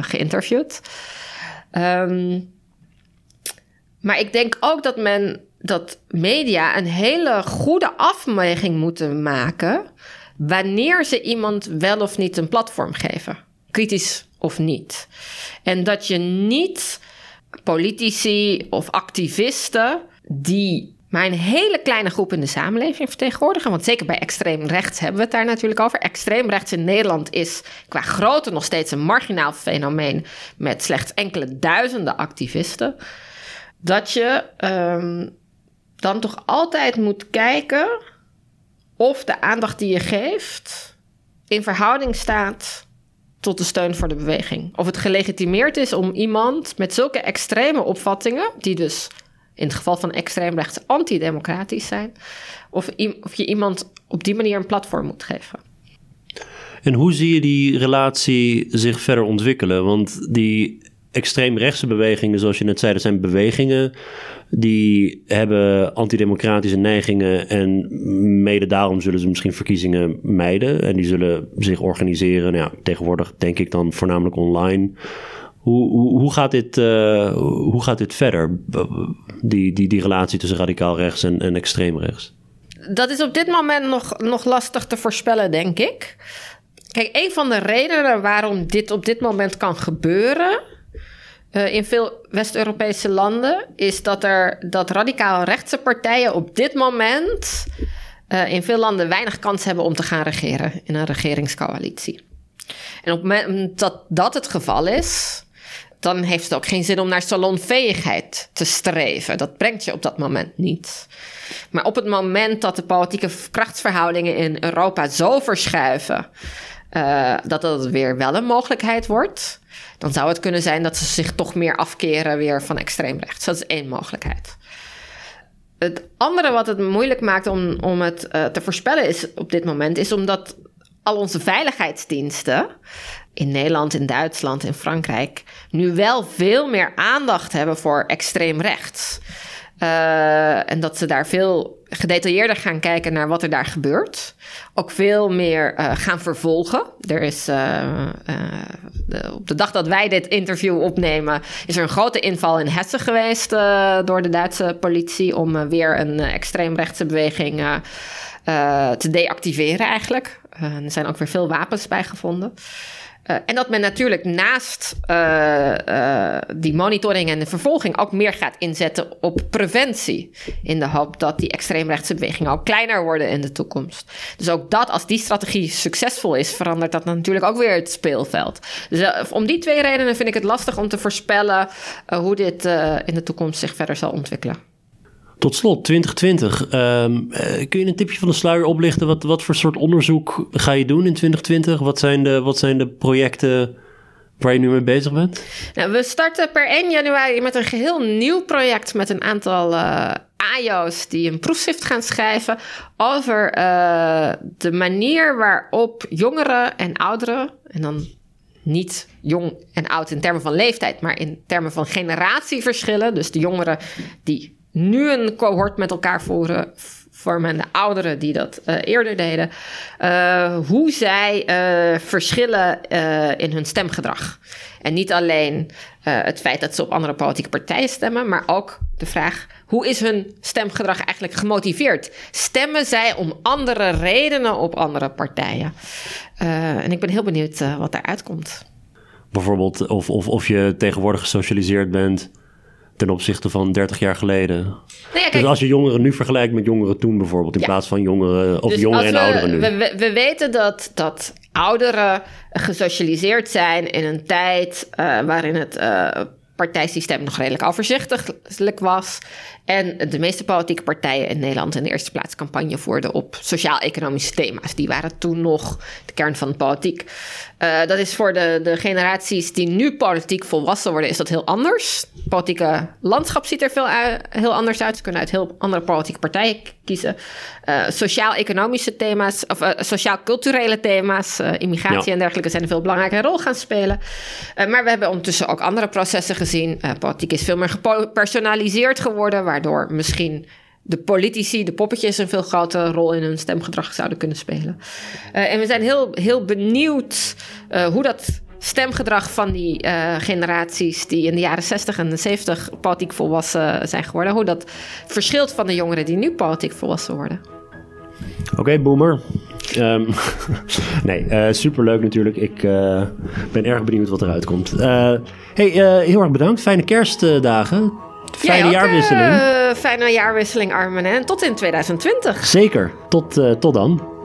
S4: geïnterviewd. Um, maar ik denk ook dat men dat media een hele goede afweging moeten maken wanneer ze iemand wel of niet een platform geven, kritisch of niet. En dat je niet politici of activisten die maar een hele kleine groep in de samenleving vertegenwoordigen. Want zeker bij extreem rechts hebben we het daar natuurlijk over. Extreem rechts in Nederland is qua grootte nog steeds een marginaal fenomeen met slechts enkele duizenden activisten. Dat je um, dan toch altijd moet kijken of de aandacht die je geeft in verhouding staat tot de steun voor de beweging. Of het gelegitimeerd is om iemand met zulke extreme opvattingen, die dus in het geval van extreemrechts antidemocratisch zijn, of, of je iemand op die manier een platform moet geven.
S1: En hoe zie je die relatie zich verder ontwikkelen? Want die extreemrechtse bewegingen, zoals je net zei, dat zijn bewegingen die hebben antidemocratische neigingen en mede daarom zullen ze misschien verkiezingen mijden en die zullen zich organiseren. Nou ja, tegenwoordig denk ik dan voornamelijk online. Hoe, hoe, gaat dit, uh, hoe gaat dit verder, die, die, die relatie tussen radicaal rechts en, en extreem rechts?
S4: Dat is op dit moment nog, nog lastig te voorspellen, denk ik. Kijk, een van de redenen waarom dit op dit moment kan gebeuren uh, in veel West-Europese landen, is dat er dat radicaal rechtse partijen op dit moment uh, in veel landen weinig kans hebben om te gaan regeren in een regeringscoalitie. En op het moment dat dat het geval is, dan heeft het ook geen zin om naar salonveegheid te streven. Dat brengt je op dat moment niet. Maar op het moment dat de politieke krachtsverhoudingen in Europa zo verschuiven. Uh, dat dat weer wel een mogelijkheid wordt. Dan zou het kunnen zijn dat ze zich toch meer afkeren weer van extreem rechts. Dat is één mogelijkheid. Het andere wat het moeilijk maakt om, om het uh, te voorspellen is op dit moment, is omdat al onze veiligheidsdiensten in Nederland, in Duitsland, in Frankrijk nu wel veel meer aandacht hebben voor extreem rechts. Uh, en dat ze daar veel gedetailleerder gaan kijken naar wat er daar gebeurt. Ook veel meer uh, gaan vervolgen. Er is uh, de, op de dag dat wij dit interview opnemen, is er een grote inval in Hessen geweest door de Duitse politie om weer een extreemrechtse beweging te deactiveren eigenlijk. Er zijn ook weer veel wapens bij gevonden. Uh, en dat men natuurlijk naast uh, die monitoring en de vervolging ook meer gaat inzetten op preventie. In de hoop dat die extreemrechtse bewegingen ook kleiner worden in de toekomst. Dus ook dat, als die strategie succesvol is, verandert dat natuurlijk ook weer het speelveld. Dus om die twee redenen vind ik het lastig om te voorspellen hoe dit in de toekomst zich verder zal ontwikkelen.
S1: Tot slot, 2020. Um, kun je een tipje van de sluier oplichten? Wat, wat voor soort onderzoek ga je doen in 2020? Wat zijn de, wat zijn de projecten waar je nu mee bezig bent?
S4: Nou, we starten per 1 januari met een geheel nieuw project met een aantal uh, AJO's die een proefschrift gaan schrijven over uh, de manier waarop jongeren en ouderen, en dan niet jong en oud in termen van leeftijd, maar in termen van generatieverschillen. Dus de jongeren die nu een cohort met elkaar voeren, vormen de ouderen die dat uh, eerder deden, uh, hoe zij uh, verschillen in hun stemgedrag. En niet alleen het feit dat ze op andere politieke partijen stemmen, maar ook de vraag: hoe is hun stemgedrag eigenlijk gemotiveerd? Stemmen zij om andere redenen op andere partijen? en ik ben heel benieuwd wat daaruit komt.
S1: Bijvoorbeeld of, of, of je tegenwoordig gesocialiseerd bent ten opzichte van 30 jaar geleden. Nou ja, dus als je jongeren nu vergelijkt met jongeren toen bijvoorbeeld, in plaats van jongeren of dus jongeren en ouderen nu.
S4: We, we, weten dat, dat ouderen gesocialiseerd zijn in een tijd uh, waarin het uh, partijsysteem nog redelijk overzichtelijk was. En de meeste politieke partijen in Nederland in de eerste plaats campagne voerden op sociaal-economische thema's. Die waren toen nog de kern van de politiek. Uh, dat is voor de, de generaties die nu politiek volwassen worden, is dat heel anders. Het politieke landschap ziet er veel heel anders uit. Ze kunnen uit heel andere politieke partijen kiezen. Uh, sociaal-economische thema's, of uh, sociaal-culturele thema's, immigratie en dergelijke zijn een veel belangrijke rol gaan spelen. maar we hebben ondertussen ook andere processen gezien. politiek is veel meer gepersonaliseerd geworden, waardoor misschien de politici, de poppetjes, een veel grotere rol in hun stemgedrag zouden kunnen spelen. Uh, en we zijn heel, heel benieuwd uh, hoe dat stemgedrag van die uh, generaties die in de jaren 60 en 70 politiek volwassen zijn geworden, hoe dat verschilt van de jongeren die nu politiek volwassen worden.
S1: Oké, boomer. Um, nee, uh, superleuk natuurlijk. Ik ben erg benieuwd wat eruit komt. Hey, heel erg bedankt. Fijne kerstdagen. Fijne ook, jaarwisseling.
S4: Uh, fijne jaarwisseling, Armen. En tot in 2020.
S1: Zeker. Tot, uh, tot dan.